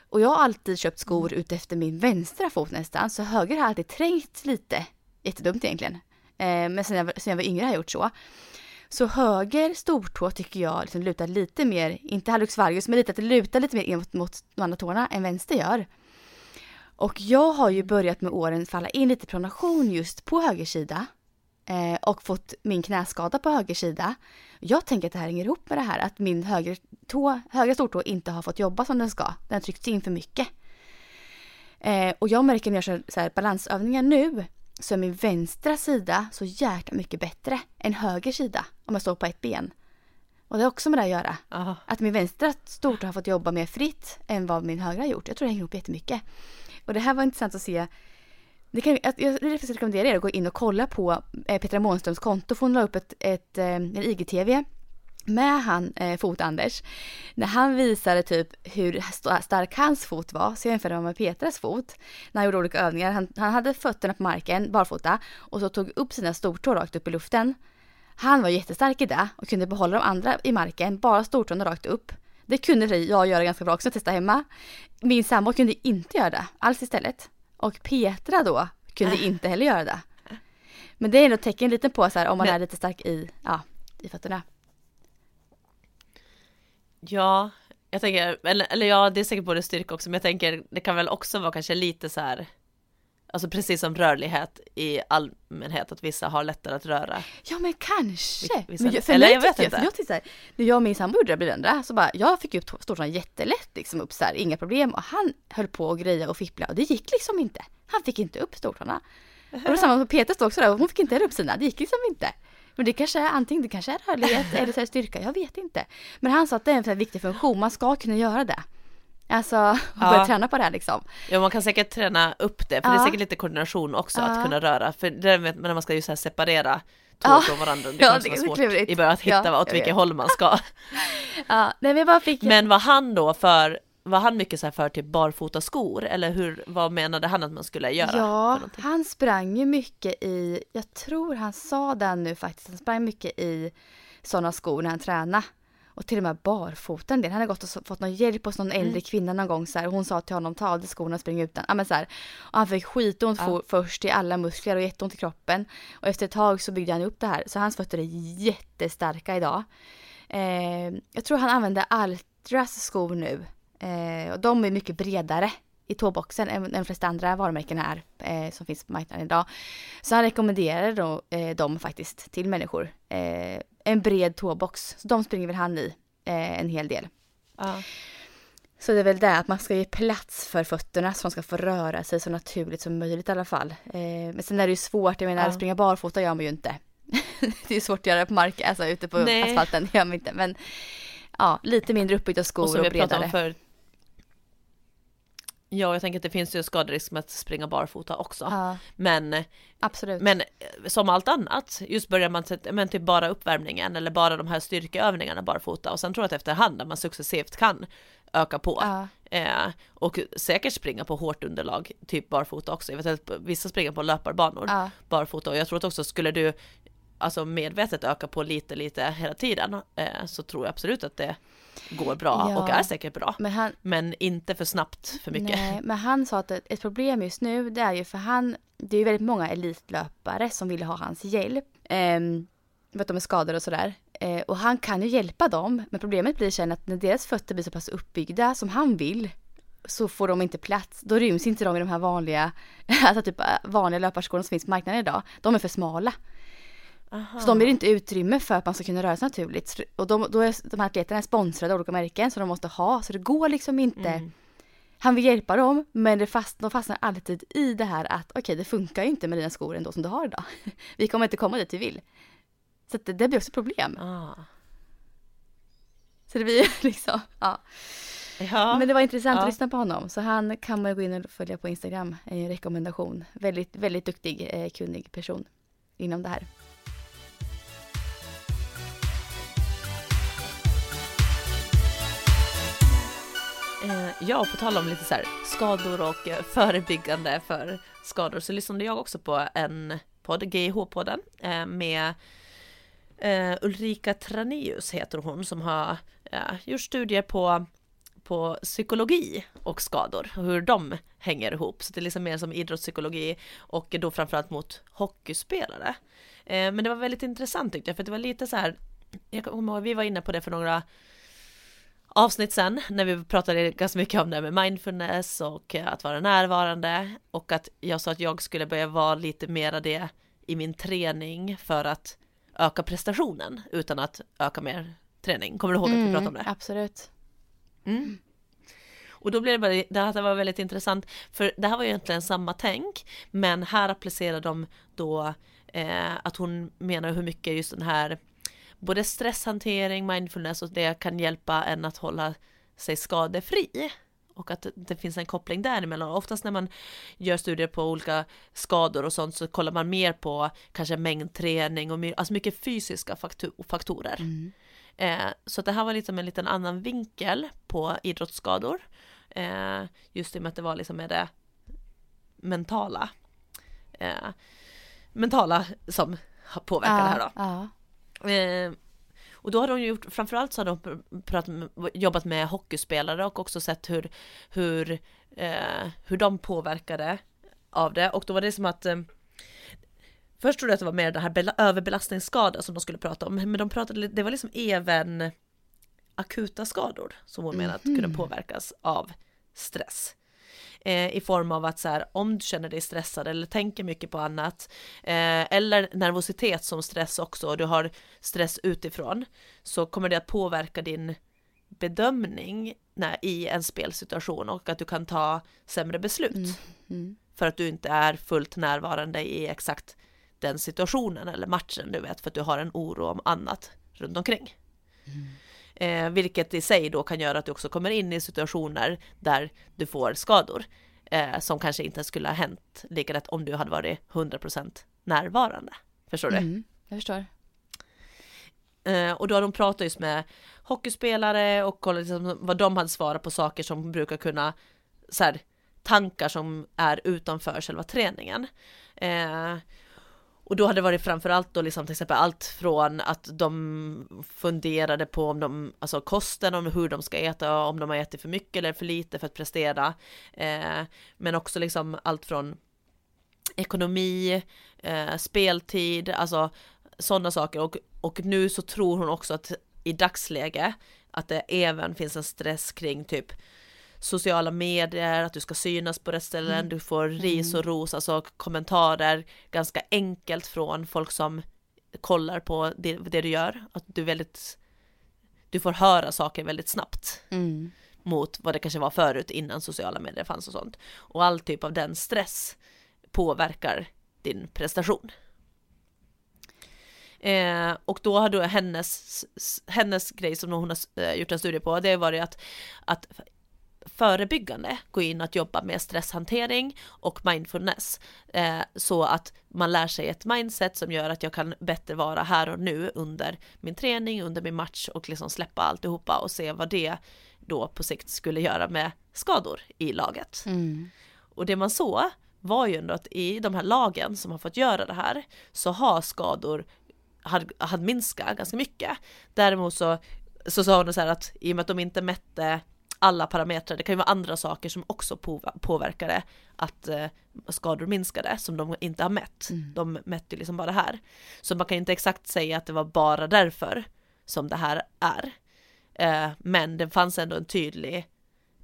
Och jag har alltid köpt skor Mm. utefter min vänstra fot nästan, så höger har alltid trängt lite. Jättedumt egentligen. Eh, men sen jag, sen jag var yngre har jag gjort så. Så höger stortå tycker jag liksom lutar lite mer, inte hallux valgus, men lite att det lutar lite mer in mot, mot de andra tårna än vänster gör. Och jag har ju börjat med åren falla in lite pronation just på höger sida. Eh, och fått min knäskada på höger sida. Jag tänker att det här hänger ihop med det här att min höger tå, högra stortå inte har fått jobba som den ska. Den har tryckts in för mycket. Eh, och jag märker när jag kör så här balansövningar nu så är min vänstra sida så jäkla mycket bättre än höger sida om jag står på ett ben. Och det har också med det att göra. Aha. Att min vänstra stortå har fått jobba mer fritt än vad min högra har gjort. Jag tror det hänger ihop jättemycket. Och det här var intressant att se. Det kan, jag jag rekommenderar er att gå in och kolla på eh, Petra Månströms konto. För hon la upp ett, ett, eh, en IGTV med han eh, fot-Anders. När han visade typ hur st- stark hans fot var, så jag man med Petras fot. När han gjorde olika övningar. Han, han hade fötterna på marken, barfota, och så tog upp sina stortår rakt upp i luften. Han var jättestark i det och kunde behålla de andra i marken, bara stortårna rakt upp. Det kunde jag göra ganska bra också, testa hemma. Min sambo kunde inte göra det, alls istället. Och Petra då kunde inte heller göra det. Men det är ändå ett tecken lite på så här, om man Men- är lite stark i, ja, i fötterna. Ja, jag tänker, eller, eller ja, det är säkert både styrka också, men jag tänker det kan väl också vara kanske lite så här Alltså precis som rörlighet i allmänhet, att vissa har lättare att röra. Ja men kanske. Vissa- men jag, för eller jag vet tyckte inte. För jag tyckte så här, när jag och min sambo gjorde det så bara, jag fick upp stortån jättelätt liksom upp så här, inga problem. Och han höll på och greja och fippla och det gick liksom inte. Han fick inte upp stortårna. Och det var samma med Peter också där hon fick inte heller upp sina, det gick liksom inte. Men det kanske är antingen det kanske är rörlighet [laughs] eller så styrka, jag vet inte. Men han sa att det är en viktig funktion, man ska kunna göra det. Alltså, [laughs] och börja Ja. träna på det här liksom. Ja man kan säkert träna upp det, för det är Ja. säkert lite koordination också Ja. att kunna röra. För det vet man när man ska ju så separera tår Ja. från varandra, det Ja, kan vara svårt klurigt. i början att hitta Ja, åt vilket håll man ska. [laughs] Ja, nej men bara fick Men var han då för, var han mycket så här för typ barfota skor eller hur, vad menade han att man skulle göra? Ja, han sprang ju mycket i, jag tror han sa den nu faktiskt, han sprang mycket i sådana skor när han tränade. Och till och med barfota en del. Han har gått och fått någon hjälp hos någon Mm. äldre kvinna någon gång så här. Hon sa till honom ta av dig skorna och spring utan. Ja, men så här. Och han fick skitont Ja. först i alla muskler och jätteont i kroppen. Och efter ett tag så byggde han upp det här. Så hans fötter är jättestarka idag. Eh, jag tror han använder Altras skor nu. Eh, och de är mycket bredare i tåboxen än de flesta andra varumärken här eh, som finns på marknaden idag. Så han rekommenderar då, eh, dem faktiskt till människor. Eh, en bred tåbox, så de springer väl han i eh, en hel del. Ja. Så det är väl det att man ska ge plats för fötterna så de ska få röra sig så naturligt som möjligt i alla fall. Eh, men sen är det ju svårt, jag menar Ja. springa barfota gör man ju inte. [laughs] det är svårt att göra på mark, alltså ute på Nej. asfalten, det gör man inte. Men ja, lite mindre uppbyggda skor Och och, som vi pratade bredare. om förut. Ja, jag tänker att det finns ju skaderisk med att springa barfota också. Ja, Men, absolut. men eh, som allt annat, just börjar man men typ bara uppvärmningen eller bara de här styrkeövningarna barfota och sen tror jag att efterhand där man successivt kan öka på. ja, Eh, och säkert springa på hårt underlag, typ barfota också. Jag vet att vissa springer på löparbanor ja, barfota och jag tror att också skulle du alltså medvetet öka på lite lite hela tiden eh, så tror jag absolut att det går bra Ja. och är säkert bra. men han, Men inte för snabbt för mycket. Nej, men han sa att ett problem just nu det är ju för han, det är ju väldigt många elitlöpare som vill ha hans hjälp. Um, för att de är skadade och sådär. Eh, och han kan ju hjälpa dem, men problemet blir sen att när deras fötter blir så pass uppbyggda som han vill så får de inte plats. Då ryms inte de i de här vanliga, [laughs] alltså typ eh, vanliga löparskorna som finns på marknaden idag. De är för smala. Aha. Så de ger inte utrymme för att man ska kunna röra sig naturligt. Och de, då är de här atleterna sponsrade av olika märken så de måste ha, så det går liksom inte. Mm. Han vill hjälpa dem men det fast, de fastnar alltid i det här att okej det funkar ju inte med dina skor ändå som du har idag. [laughs] Vi kommer inte komma dit vi vill. Så det, det blir också problem. Ah. Så det blir [laughs] liksom, ja. Ja. Men det var intressant Ja. att lyssna på honom. Så han kan man gå in och följa på Instagram. En rekommendation. Väldigt, väldigt duktig, eh, kunnig person inom det här. Eh, ja, på tal om lite så här skador och eh, förebyggande för skador så lyssnade jag också på en podd, GIH-podden, eh, med eh, Ulrika Tranius heter hon som har eh, gjort studier på, på psykologi och skador och hur de hänger ihop. Så det är liksom mer som idrottspsykologi och då framförallt mot hockeyspelare. Eh, men det var väldigt intressant tyckte jag för det var lite så här, jag kommer ihåg, vi var inne på det för några avsnitt sen när vi pratade ganska mycket om det här med mindfulness och eh, att vara närvarande och att jag sa att jag skulle börja vara lite mera det i min träning för att öka prestationen utan att öka mer träning. Kommer du ihåg att vi pratade om det? Absolut. Mm. Och då blev det bara, det här var väldigt intressant, för det här var ju egentligen samma tänk, men här applicerar de då eh, att hon menar hur mycket just den här både stresshantering, mindfulness och det kan hjälpa en att hålla sig skadefri. Och att det- finns en koppling däremellan. Oftast när man gör studier på olika skador och sånt så kollar man mer på kanske mängdträning och alltså mycket fysiska faktorer. Mm. Eh, så det här var liksom en liten annan vinkel på idrottsskador. Eh, just i och med att det var liksom med det mentala. Eh, mentala som har påverkat det här då. Ja. Eh, och då har de gjort, framförallt så har de pr- pratat med, jobbat med hockeyspelare och också sett hur, hur, eh, hur de påverkade av det. Och då var det som att eh, Först trodde jag att det var mer den här bela- överbelastningsskada som de skulle prata om, men de pratade, det var liksom även akuta skador som hon menar att kunde påverkas av stress. Eh, i form av att så här, om du känner dig stressad eller tänker mycket på annat eh, eller nervositet som stress också och du har stress utifrån så kommer det att påverka din bedömning när, i en spelsituation och att du kan ta sämre beslut. Mm. Mm. För att du inte är fullt närvarande i exakt den situationen eller matchen du vet för att du har en oro om annat runt omkring. Mm. Eh, vilket i sig då kan göra att du också kommer in i situationer där du får skador. Eh, som kanske inte skulle ha hänt lika lätt om du hade varit 100% närvarande. Förstår du? Mm. Jag förstår. Eh, och då har de pratat just med hockeyspelare och kollat liksom vad de hade svarat på saker som brukar kunna så här, tankar som är utanför själva träningen. Eh, och då hade det varit framförallt då liksom till exempel allt från att de funderade på om de, alltså kosten, om hur de ska äta, om de har ätit för mycket eller för lite för att prestera. Eh, men också liksom allt från ekonomi, eh, speltid, alltså sådana saker. Och, och nu så tror hon också att i dagsläge att det även finns en stress kring typ sociala medier, att du ska synas på rätt ställen, Mm. du får ris och ros, alltså kommentarer ganska enkelt från folk som kollar på det, det du gör, att du väldigt du får höra saker väldigt snabbt Mm. mot vad det kanske var förut innan sociala medier fanns och sånt. Och all typ av den stress påverkar din prestation. Eh, och då har då hennes, hennes grej som hon har eh, gjort en studie på, det var det att, att förebyggande gå in att jobba med stresshantering och mindfulness. Eh, så att man lär sig ett mindset som gör att jag kan bättre vara här och nu under min träning, under min match och liksom släppa alltihopa och se vad det då på sikt skulle göra med skador i laget. Mm. Och det man såg var ju ändå att i de här lagen som har fått göra det här så har skador hade, hade minskat ganska mycket. Däremot så, så sa hon så här att i och med att de inte mätte alla parametrar, det kan ju vara andra saker som också påver- påverkade att eh, skador minskade som de inte har mätt. Mm. De mätte ju liksom bara det här. Så man kan inte exakt säga att det var bara därför som det här är. Eh, men det fanns ändå en tydlig,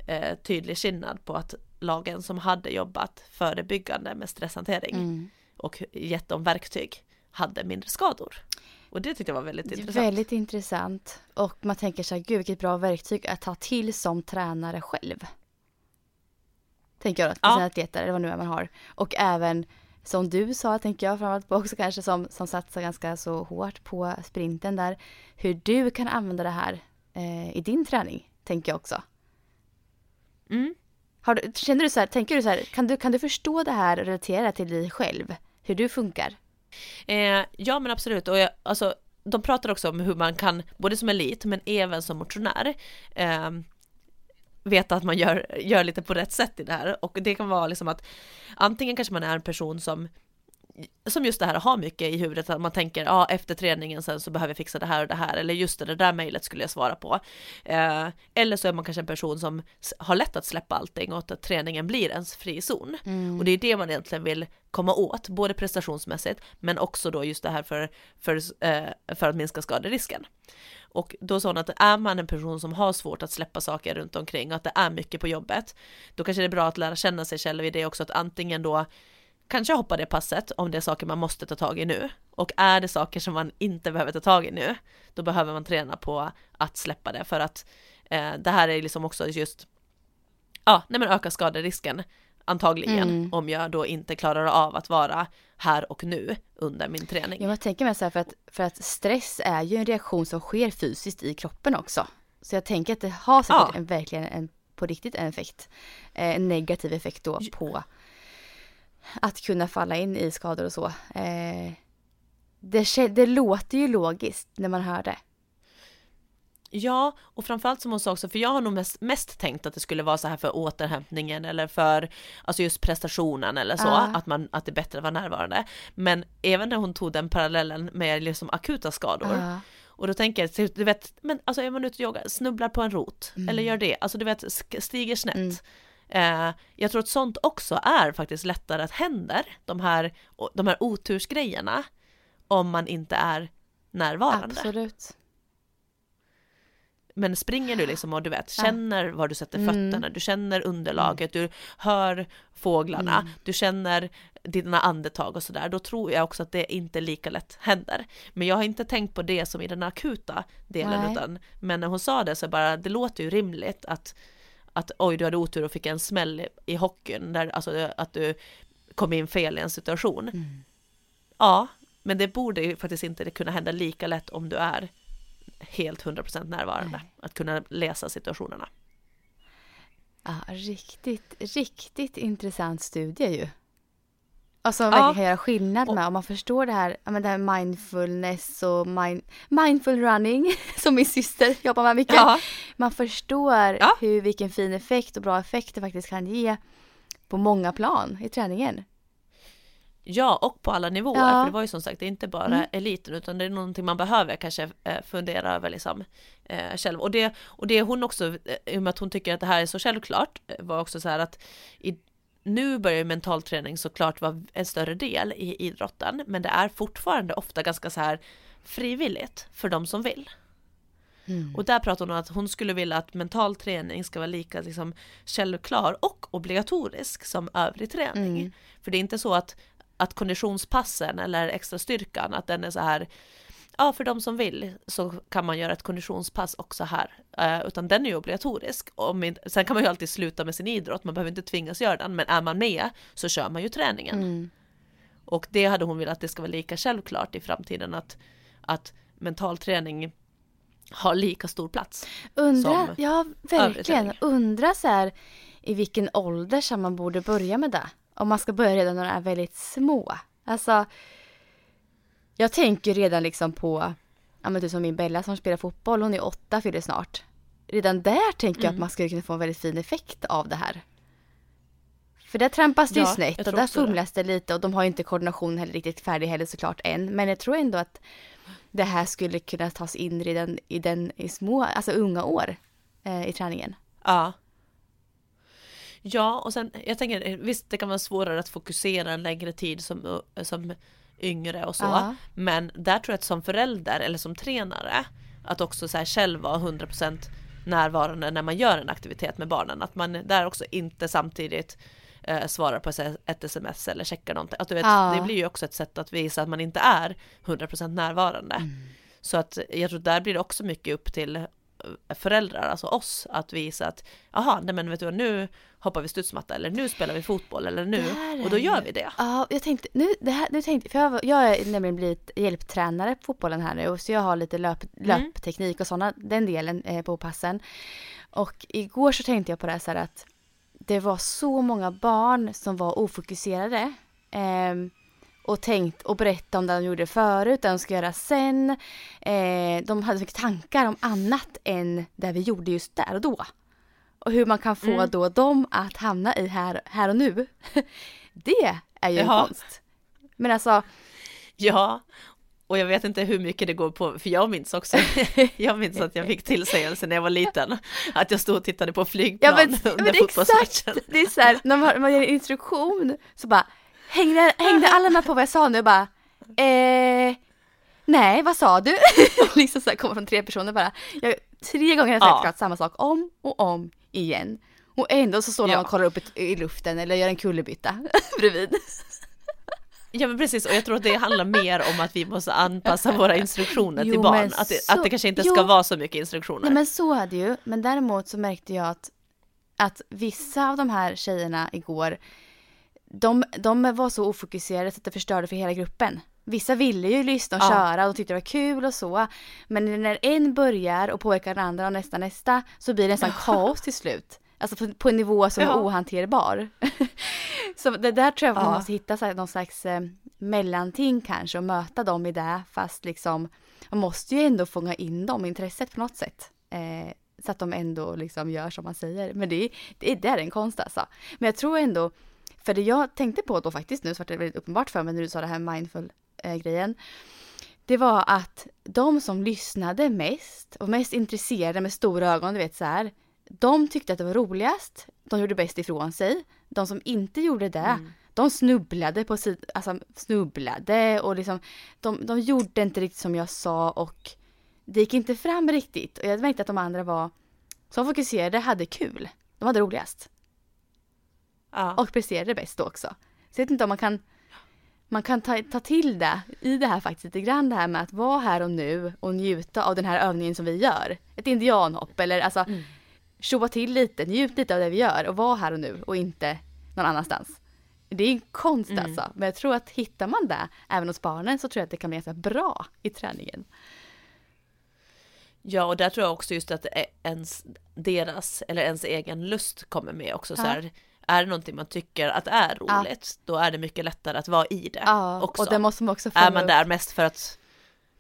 eh, tydlig skillnad på att lagen som hade jobbat förebyggande med stresshantering Mm. och gett dem verktyg hade mindre skador. Och det tyckte jag var väldigt intressant. Väldigt intressant. Och man tänker så här, gud vilket bra verktyg att ta till som tränare själv. Tänker jag, till Ja. sina atleter eller vad nu är man har. Och även som du sa, tänker jag, framförallt på också kanske som, som satsar ganska så hårt på sprinten där. Hur du kan använda det här eh, i din träning, tänker jag också. Mm. Du, känner du så här, tänker du så här, kan du, kan du förstå det här och relatera till dig själv? Hur du funkar? Eh, ja men absolut, och jag, alltså, de pratar också om hur man kan, både som elit men även som motionär, eh, veta att man gör, gör lite på rätt sätt i det här. Och det kan vara liksom att antingen kanske man är en person som som just det här har mycket i huvudet, att man tänker ja efter träningen sen så behöver jag fixa det här och det här, eller just det, det där mejlet skulle jag svara på. Eh, eller så är man kanske en person som har lätt att släppa allting och att träningen blir ens frizon. Och det är det man egentligen vill komma åt, både prestationsmässigt men också då just det här för, för, eh, för att minska skaderisken. Och då sa hon att är man en person som har svårt att släppa saker runt omkring och att det är mycket på jobbet, då kanske det är bra att lära känna sig själv i det också, att antingen då kanske hoppa det passet om det är saker man måste ta tag i nu. Och är det saker som man inte behöver ta tag i nu, då behöver man träna på att släppa det för att eh, det här är liksom också just, ja, nej men öka skaderisken antagligen Mm. om jag då inte klarar av att vara här och nu under min träning. Jag tänker mig så här för att, för att stress är ju en reaktion som sker fysiskt i kroppen också. Så jag tänker att det har säkert Ja. en, verkligen en, på riktigt en effekt. Eh, En negativ effekt då på att kunna falla in i skador och så. Eh, Det, det låter ju logiskt när man hör det. Ja, och framförallt som hon sa också, för jag har nog mest, mest tänkt att det skulle vara så här för återhämtningen eller för alltså just prestationen eller så, Ja. att, man, att det är bättre att vara närvarande. Men även när hon tog den parallellen med liksom akuta skador, Ja. och då tänker jag, du vet, men alltså är man ute och joggar, snubblar på en rot, Mm. eller gör det, alltså du vet, stiger snett. Mm. Eh, jag tror att sånt också är faktiskt lättare att händer, de här, de här otursgrejerna, om man inte är närvarande. Absolut. Men springer du liksom och du vet, känner var du sätter Mm. fötterna, du känner underlaget, du hör fåglarna, Mm. du känner dina andetag och sådär, då tror jag också att det inte lika lätt händer. Men jag har inte tänkt på det som i den akuta delen Nej. utan, men när hon sa det så bara, det låter ju rimligt att, att oj du hade otur och fick en smäll i, hockeyn, där, alltså att du kom in fel i en situation. Mm. Ja, men det borde ju faktiskt inte kunna hända lika lätt om du är helt 100% närvarande. Nej. Att kunna läsa situationerna. Ja, riktigt, riktigt intressant studie ju. Och som Ja. verkligen kan göra skillnad med om man förstår det här, men det här mindfulness och mind, mindful running [laughs] som min syster jobbar med mycket. Ja, Man förstår Ja. hur, vilken fin effekt och bra effekt det faktiskt kan ge på många plan i träningen. ja, och på alla nivåer. Ja. För det var ju som sagt det är inte bara Mm. eliten utan det är någonting man behöver kanske eh, fundera över liksom eh, själv. Och det, och det hon också, eh, i och med att hon tycker att det här är så självklart, eh, var också så här att i, nu börjar ju mental träning såklart vara en större del i idrotten, men det är fortfarande ofta ganska så här frivilligt för de som vill. Mm. Och där pratar hon om att hon skulle vilja att mental träning ska vara lika liksom, självklar och obligatorisk som övrig träning. Mm. För det är inte så att, att konditionspassen eller extra styrkan, att den är så här, ja för de som vill så kan man göra ett konditionspass också här. Eh, utan den är ju obligatorisk. Om inte, sen kan man ju alltid sluta med sin idrott, man behöver inte tvingas göra den, men är man med så kör man ju träningen. Mm. Och det hade hon velat att det ska vara lika självklart i framtiden att, att mental träning har lika stor plats. Undra, som ja verkligen, undra så här i vilken ålder som man borde börja med det. Om man ska börja redan när de är väldigt små. Alltså, jag tänker redan liksom på, ja men typ som min Bella som spelar fotboll, hon är åtta, fyller snart. Redan där tänker jag att Mm. man skulle kunna få en väldigt fin effekt av det här. För där trampas det ju Ja, snett jag och där det. fumlas det lite och de har ju inte koordinationen heller riktigt färdig heller såklart än. Men jag tror ändå att det här skulle kunna tas in redan i den i små, alltså unga år eh, i träningen. Ja. Ja, och sen jag tänker visst det kan vara svårare att fokusera en längre tid som, som yngre och så. Ja. Men där tror jag att som förälder eller som tränare att också så här själv vara 100% närvarande när man gör en aktivitet med barnen. Att man där också inte samtidigt eh, svarar på ett sms eller checkar någonting. Att du vet, Ja. Det blir ju också ett sätt att visa att man inte är 100% närvarande. Så att jag tror där blir det också mycket upp till föräldrar, alltså oss, att visa att jaha, nej men vet du nu hoppar vi studsmatta eller nu spelar vi fotboll eller nu är och då gör vi det. Ja, jag tänkte, nu, det här, nu tänkte, för jag, jag har nämligen blivit hjälptränare på fotbollen här nu så jag har lite löp, löpteknik och sådana, den delen eh, på passen. Och igår så tänkte jag på det här så här att det var så många barn som var ofokuserade. ehm, och tänkt och berätta om det de gjorde förut, det de ska göra sen. Eh, de hade mycket tankar om annat än det vi gjorde just där och då. Och hur man kan få Mm. då dem att hamna i här, här och nu. [laughs] det är ju en konst. Men alltså, Ja, och jag vet inte hur mycket det går på, för jag minns också, [laughs] jag minns att jag fick tillsägelse när jag var liten, att jag stod och tittade på flygplan ja men, under men fotbollsmatchen. exakt! Det är så här, när man, man en instruktion så bara hängde, hängde alla med på vad jag sa nu bara eh, Nej, vad sa du? [laughs] liksom så här, kommer från tre personer bara. Jag, tre gånger har jag sagt Ja. samma sak om och om igen. Och ändå så står någon Ja. och kollar upp i luften eller gör en kullerbytta [laughs] bredvid. Ja men precis, och jag tror att det handlar mer om att vi måste anpassa våra instruktioner till Jo, barn, men att det, så- att det kanske inte jo. ska vara så mycket instruktioner. Nej men så är det ju. Men däremot så märkte jag att, att vissa av de här tjejerna igår, de, de var så ofokuserade så att det förstörde för hela gruppen. Vissa ville ju lyssna och Ja. köra och tyckte det var kul och så. Men när en börjar och påverkar den andra och nästa nästa så blir det nästan [laughs] kaos till slut. Alltså på, på en nivå som Ja. är ohanterbar. [laughs] så det där tror jag att man Ja. måste hitta så här, någon slags eh, mellanting kanske och möta dem i det fast liksom man måste ju ändå fånga in dem, intresset på något sätt. Eh, så att de ändå liksom gör som man säger. Men det, är- det, det är en konst alltså. Men jag tror ändå, för det jag tänkte på då faktiskt nu så var det väldigt uppenbart för mig när du sa det här mindful eh. Det var att de som lyssnade mest och mest intresserade med stora ögon, du vet så här. De tyckte att det var roligast, de gjorde bäst ifrån sig. De som inte gjorde det, Mm. de snubblade på sid- alltså snubblade och liksom de, de gjorde inte riktigt som jag sa och det gick inte fram riktigt och jag märkte att de andra var som fokuserade hade kul. De hade roligast. Ja. Och presterade bäst då också. Så jag vet inte om man kan man kan ta, ta till det i det här faktiskt lite grann det här med att vara här och nu och njuta av den här övningen som vi gör. Ett indianhopp eller alltså Mm. tjoa till lite, njut lite av det vi gör och vara här och nu och inte någon annanstans. Det är en konst Mm. alltså, men jag tror att hittar man det även hos barnen så tror jag att det kan bli ganska bra i träningen. Ja, och där tror jag också just att är ens, deras eller ens egen lust kommer med också. Så Ja. här, är det någonting man tycker att är roligt, då är det mycket lättare att vara i det Ja, också. och det måste man också är man upp. där mest för att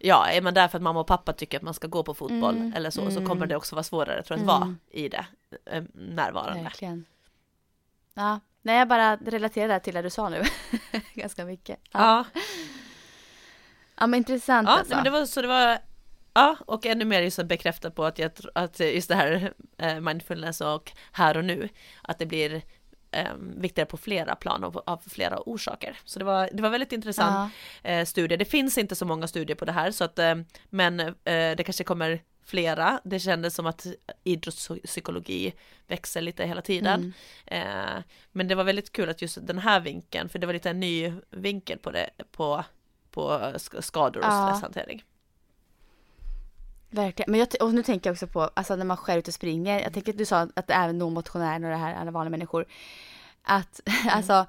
Ja, är man där för att mamma och pappa tycker att man ska gå på fotboll Mm, eller så, så mm. kommer det också vara svårare tror jag, att Mm. vara i det, eh, närvarande. Verkligen. Ja, nej jag bara relaterar det till det du sa nu. [laughs] ganska mycket. Ja. Ja, ja men intressant ja alltså. nej, men det var så det var Ja, och ännu mer just att bekräfta på att, jag, att just det här eh, mindfulness och här och nu, att det blir eh, viktigare på flera plan och av flera orsaker. Så det var, det var väldigt intressant Ja. eh, studie. Det finns inte så många studier på det här, så att, eh, men eh, det kanske kommer flera. Det kändes som att idrottspsykologi växer lite hela tiden. Mm. Eh, men det var väldigt kul att just den här vinkeln, för det var lite en ny vinkel på det, på, på sk- skador och stresshantering. Verkligen. Men jag, och nu tänker jag också på, alltså när man själv ute och springer. Jag tänker att du sa att det även når motionärer och det här, alla vanliga människor. Att [laughs] alltså,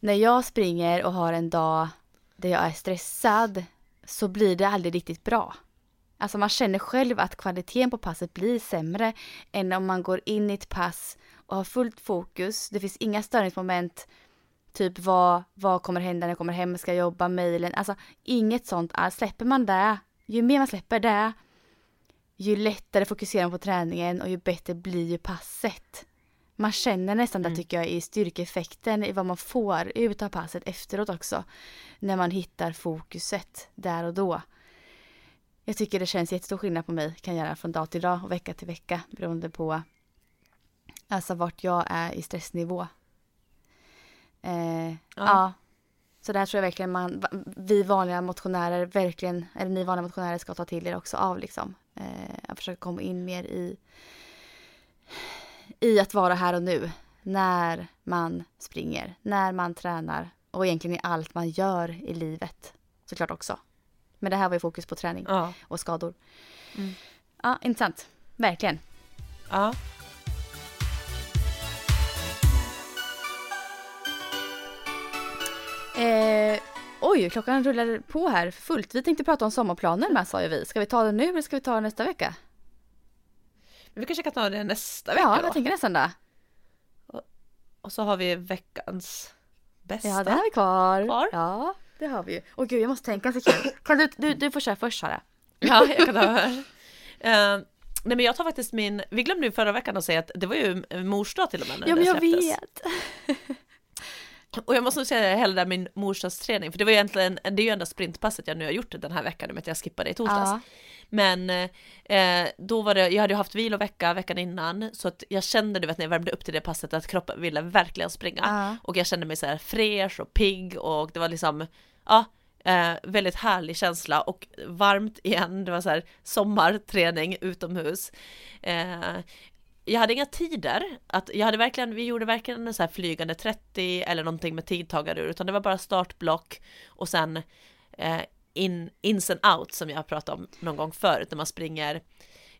när jag springer och har en dag där jag är stressad så blir det aldrig riktigt bra. Alltså man känner själv att kvaliteten på passet blir sämre än om man går in i ett pass och har fullt fokus. Det finns inga störningsmoment. Typ vad, vad kommer hända när jag kommer hem, ska jag jobba, mejlen. Alltså inget sånt alls. Släpper man det, ju mer man släpper det, ju lättare fokuserar man på träningen och ju bättre blir ju passet. Man känner nästan det Mm. tycker jag i styrkeeffekten, i vad man får ut av passet efteråt också. När man hittar fokuset där och då. Jag tycker det känns jättestor skillnad på mig, kan göra från dag till dag och vecka till vecka beroende på alltså vart jag är i stressnivå. Eh, ja. Så det här tror jag verkligen man, vi vanliga motionärer verkligen, eller ni vanliga motionärer ska ta till er också av liksom. Eh, att försöka komma in mer i, i att vara här och nu. När man springer, när man tränar och egentligen i allt man gör i livet. Såklart också. Men det här var ju fokus på träning Ja, och skador. Mm. Ja, intressant. Verkligen. ja. Eh, oj, klockan rullar på här fullt. Vi tänkte prata om sommarplaner med sa ju vi. Ska vi ta det nu eller ska vi ta det nästa vecka? Men vi kanske kan ta det nästa vecka Ja, då. jag tänker nästan det. Och så har vi veckans bästa. Ja, det har vi kvar. Kvar? Ja, det har vi ju. Åh gud, jag måste tänka en sekund. Kan du, du, du får köra först Sara. [laughs] Ja, jag kan ta här. Eh, nej men jag tar faktiskt min, vi glömde ju förra veckan att säga att det var ju mors dag till och med när Ja, det men jag släpptes. vet. [laughs] Och jag måste nog säga hellre min morsdagsträning, för det var egentligen, det är ju enda sprintpasset jag nu har gjort den här veckan, med att jag skippade i torsdags. Ja. Men eh, då var det, jag hade ju haft vilovecka veckan innan, så att jag kände du vet när jag värmde upp till det passet att kroppen ville verkligen springa. Ja. Och jag kände mig så här fräsch och pigg och det var liksom, ja, eh, väldigt härlig känsla och varmt igen, det var så här sommarträning utomhus. Eh, jag hade inga tider, att jag hade verkligen, vi gjorde verkligen en så här flygande 30 eller någonting med tidtagare ur, utan det var bara startblock och sen eh, in, ins and out som jag pratade om någon gång förut när man springer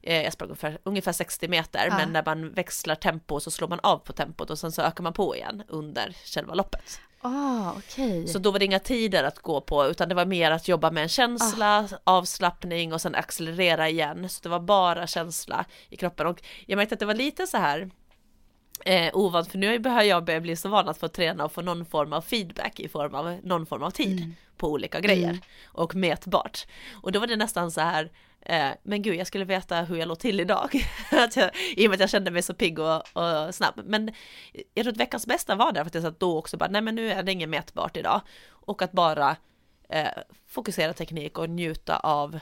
eh, jag sprang ungefär, ungefär 60 meter, Ja. men när man växlar tempo så slår man av på tempot och sen så ökar man på igen under själva loppet. Ah, okej. Så då var det inga tider att gå på, utan det var mer att jobba med en känsla, avslappning och sen accelerera igen. Så det var bara känsla i kroppen. Och jag märkte att det var lite så här eh, ovant, för nu börjar jag börja bli så van att få träna och få någon form av feedback i form av någon form av tid på olika grejer Mm. och mätbart. Och då var det nästan så här, eh, men gud, jag skulle veta hur jag låg till idag. [laughs] att jag, I och med att jag kände mig så pigg och, och snabb. Men jag tror att veckans bästa var där faktiskt att då också bara, nej men nu är det inget mätbart idag. Och att bara eh, fokusera teknik och njuta av,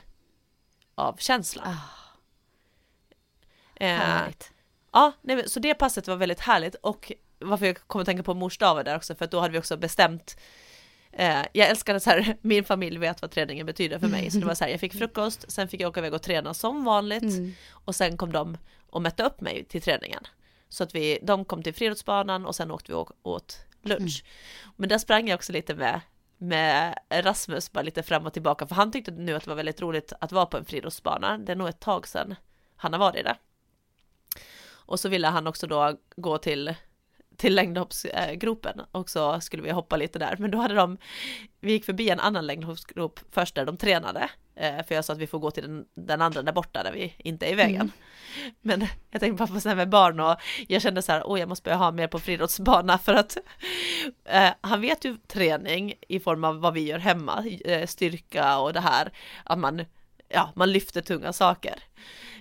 av känsla. Ah, Eh, härligt. Ja, nej, så det passet var väldigt härligt och varför jag kom att tänka på mors dag var där också för att då hade vi också bestämt Eh, jag älskar att så här, [laughs] min familj vet vad träningen betyder för mig. Så det var så här, jag fick frukost, sen fick jag åka iväg och träna som vanligt. Mm. Och sen kom de och mätte upp mig till träningen. Så att vi, de kom till friidrottsbanan och sen åkte vi och åt lunch. Men där sprang jag också lite med, med Rasmus, bara lite fram och tillbaka. För han tyckte nu att det var väldigt roligt att vara på en friidrottsbana. Det är nog ett tag sedan han har varit där. Och så ville han också då gå till till längdhoppsgropen och så skulle vi hoppa lite där. Men då hade de, vi gick förbi en annan längdhoppsgrop först där de tränade. Eh, för jag sa att vi får gå till den, den andra där borta där vi inte är i vägen. Mm. Men jag tänkte bara på sådär med barn och jag kände så här, åh jag måste börja ha mer på friidrottsbana för att eh, han vet ju träning i form av vad vi gör hemma, eh, styrka och det här, att man, ja, man lyfter tunga saker.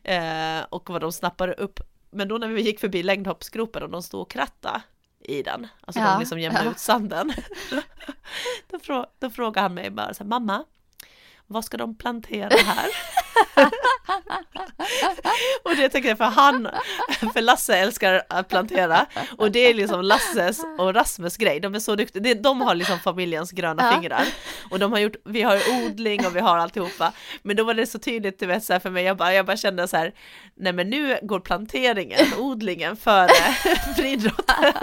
Eh, och vad de snappar upp men då när vi gick förbi längdhoppsgropen och de stod och kratta i den, alltså Ja, de liksom jämnade ja. ut sanden. [laughs] då, frå, då frågade han mig bara så här, mamma, vad ska de plantera här? [laughs] [laughs] och det tänker jag för han, för Lasse älskar att plantera. Och det är liksom Lasses och Rasmus grej, de är så duktiga, de har liksom familjens gröna Ja. fingrar. Och de har gjort, vi har odling och vi har alltihopa, men då var det så tydligt du vet så här för mig, jag bara, jag bara kände så här, nej men nu går planteringen, odlingen före [laughs] friidrotten.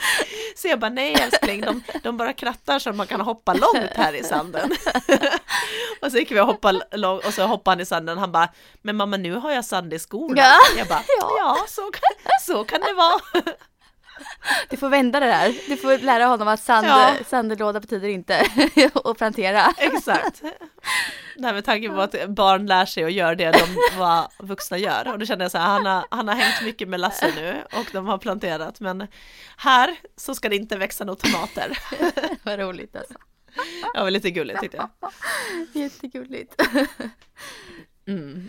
[laughs] Så jag bara, nej älskling, de, de bara krattar så man kan hoppa långt här i sanden. [laughs] och så gick vi och hoppade långt och så hoppade han i sanden, han bara, men mamma nu har jag sand i skorna. Ja. Jag bara, [laughs] Ja. ja, så, kan, så kan det vara. [laughs] Du får vända det där. Du får lära honom att sand, Ja. sandelåda betyder inte [laughs] att plantera. Exakt. [laughs] Nej med tanke på att barn lär sig och gör det de vad vuxna gör. Och då kände jag så här, han har, han har hängt mycket med Lasse nu och de har planterat. Men här så ska det inte växa några tomater. Vad roligt alltså. Det var lite gulligt tyckte jag. Jättegulligt. Mm.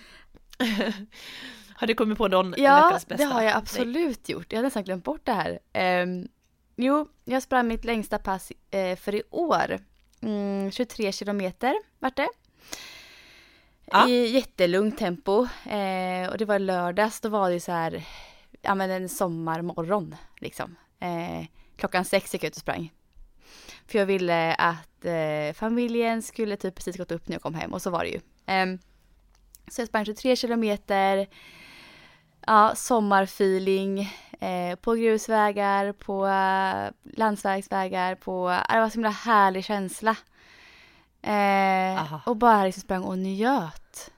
Har du kommit på någon Ja, veckans bästa? det har jag absolut gjort. Jag hade nästan glömt bort det här. Ehm, jo, jag sprang mitt längsta pass eh, för i år. Mm, 23 kilometer vart det. Ja. I jättelugnt tempo. Eh, och det var lördags, då var det så här, ja men en sommarmorgon liksom. Eh, klockan sex gick jag ut och sprang. För jag ville att eh, familjen skulle typ precis gått upp när jag kom hem och så var det ju. Ehm, så jag sprang 23 kilometer. Ja, sommarfeeling. Eh, på grusvägar, på eh, landsvägsvägar, på... ja, Det var så himla härlig känsla. Eh, och bara liksom sprang och njöt.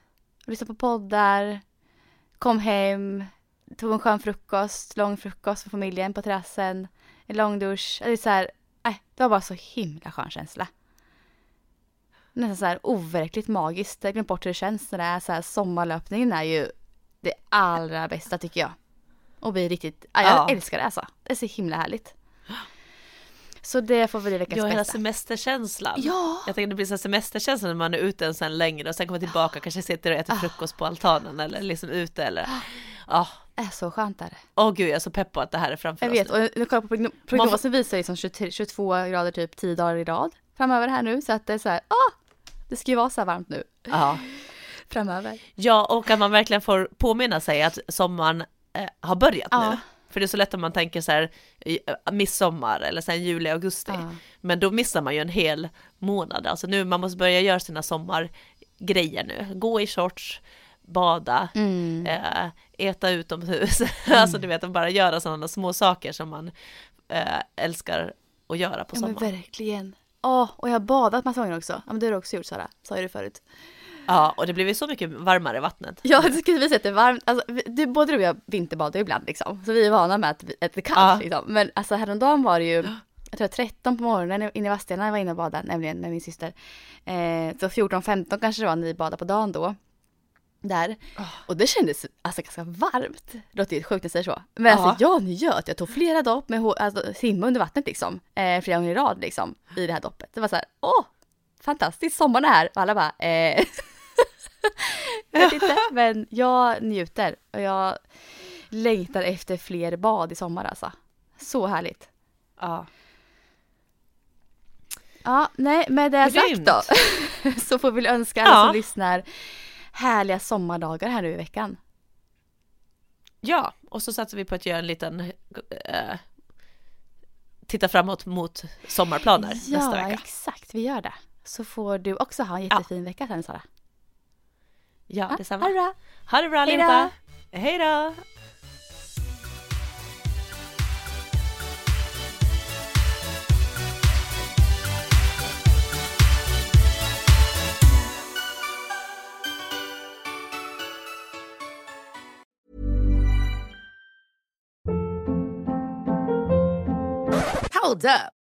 Och lyssnade på poddar. Kom hem. Tog en skön frukost, lång frukost för familjen på terrassen. En lång dusch. Det, är så här, äh, det var bara så himla skön känsla. Nästan så här overkligt magiskt. Jag glömt bort hur det känns när det är så här sommarlöpningen är ju det allra bästa tycker jag. Och blir riktigt, ja, jag Ja. älskar det alltså. Det är så himla härligt. Så det får bli veckans Du har hela bästa. semesterkänslan. Ja! Jag tänker det blir så här semesterkänsla när man är ute en sen längre och sen kommer tillbaka kanske sitter och äter frukost på altanen eller liksom ute eller Ja, Det är så skönt där. åh gud jag är så pepp på att det här är framför Jag oss vet, nu. och nu kollar jag på progno- prognosen visar liksom 23, 22 grader typ 10 dagar i rad framöver här nu. Så att det är så här, ah, det ska ju vara så här varmt nu Ja. Framöver. ja, och att man verkligen får påminna sig att sommaren eh, har börjat Ja. nu. För det är så lätt om man tänker så här eh, midsommar eller sen juli, augusti. Ja. Men då missar man ju en hel månad. Alltså nu, man måste börja göra sina sommargrejer nu. Gå i shorts, bada, Mm. eh, äta utomhus. [laughs] alltså du vet, bara göra sådana små saker som man eh, älskar att göra på Ja men sommaren. verkligen. Ja, och jag har badat massa gånger också. Ja men det har du också gjort Sara, sa ju du förut. Ja, och det blir ju så mycket varmare i vattnet. Ja, det ska vi säga att det är varmt. Alltså, du, både du och jag vinterbadar ju ibland liksom. Så vi är vana med att, att det är kallt Ja. liksom. Men alltså häromdagen var det ju, jag tror 13 på morgonen inne i Vadstena jag var inne och badade, nämligen med min syster. Eh, så 14-15 kanske det var när vi badade på dagen då. Där. Och det kändes alltså ganska varmt. Det låter ju sjukt att säga så. Men Ja. alltså jag njöt. Jag tog flera dopp med alltså, simma under vattnet liksom. Eh, flera gånger i rad liksom. I det här doppet. Det var så här, åh! Fantastiskt, sommaren är här. Och alla bara, eh. [laughs] [laughs] jag vet inte, men jag njuter. Och jag längtar efter fler bad i sommar alltså. Så härligt. Ja. Ja, nej, med det sagt Grymt. då. [laughs] så får vi önska alla Ja. som lyssnar härliga sommardagar här nu i veckan. ja, och så satsar vi på att göra en liten eh, titta framåt mot sommarplaner ja, nästa vecka. exakt, vi gör det. Så får du också ha en jättefin vecka sen Sara. Ja, Ja, detsamma. ha det bra. Ha det bra allihopa! Hej då! Hold up.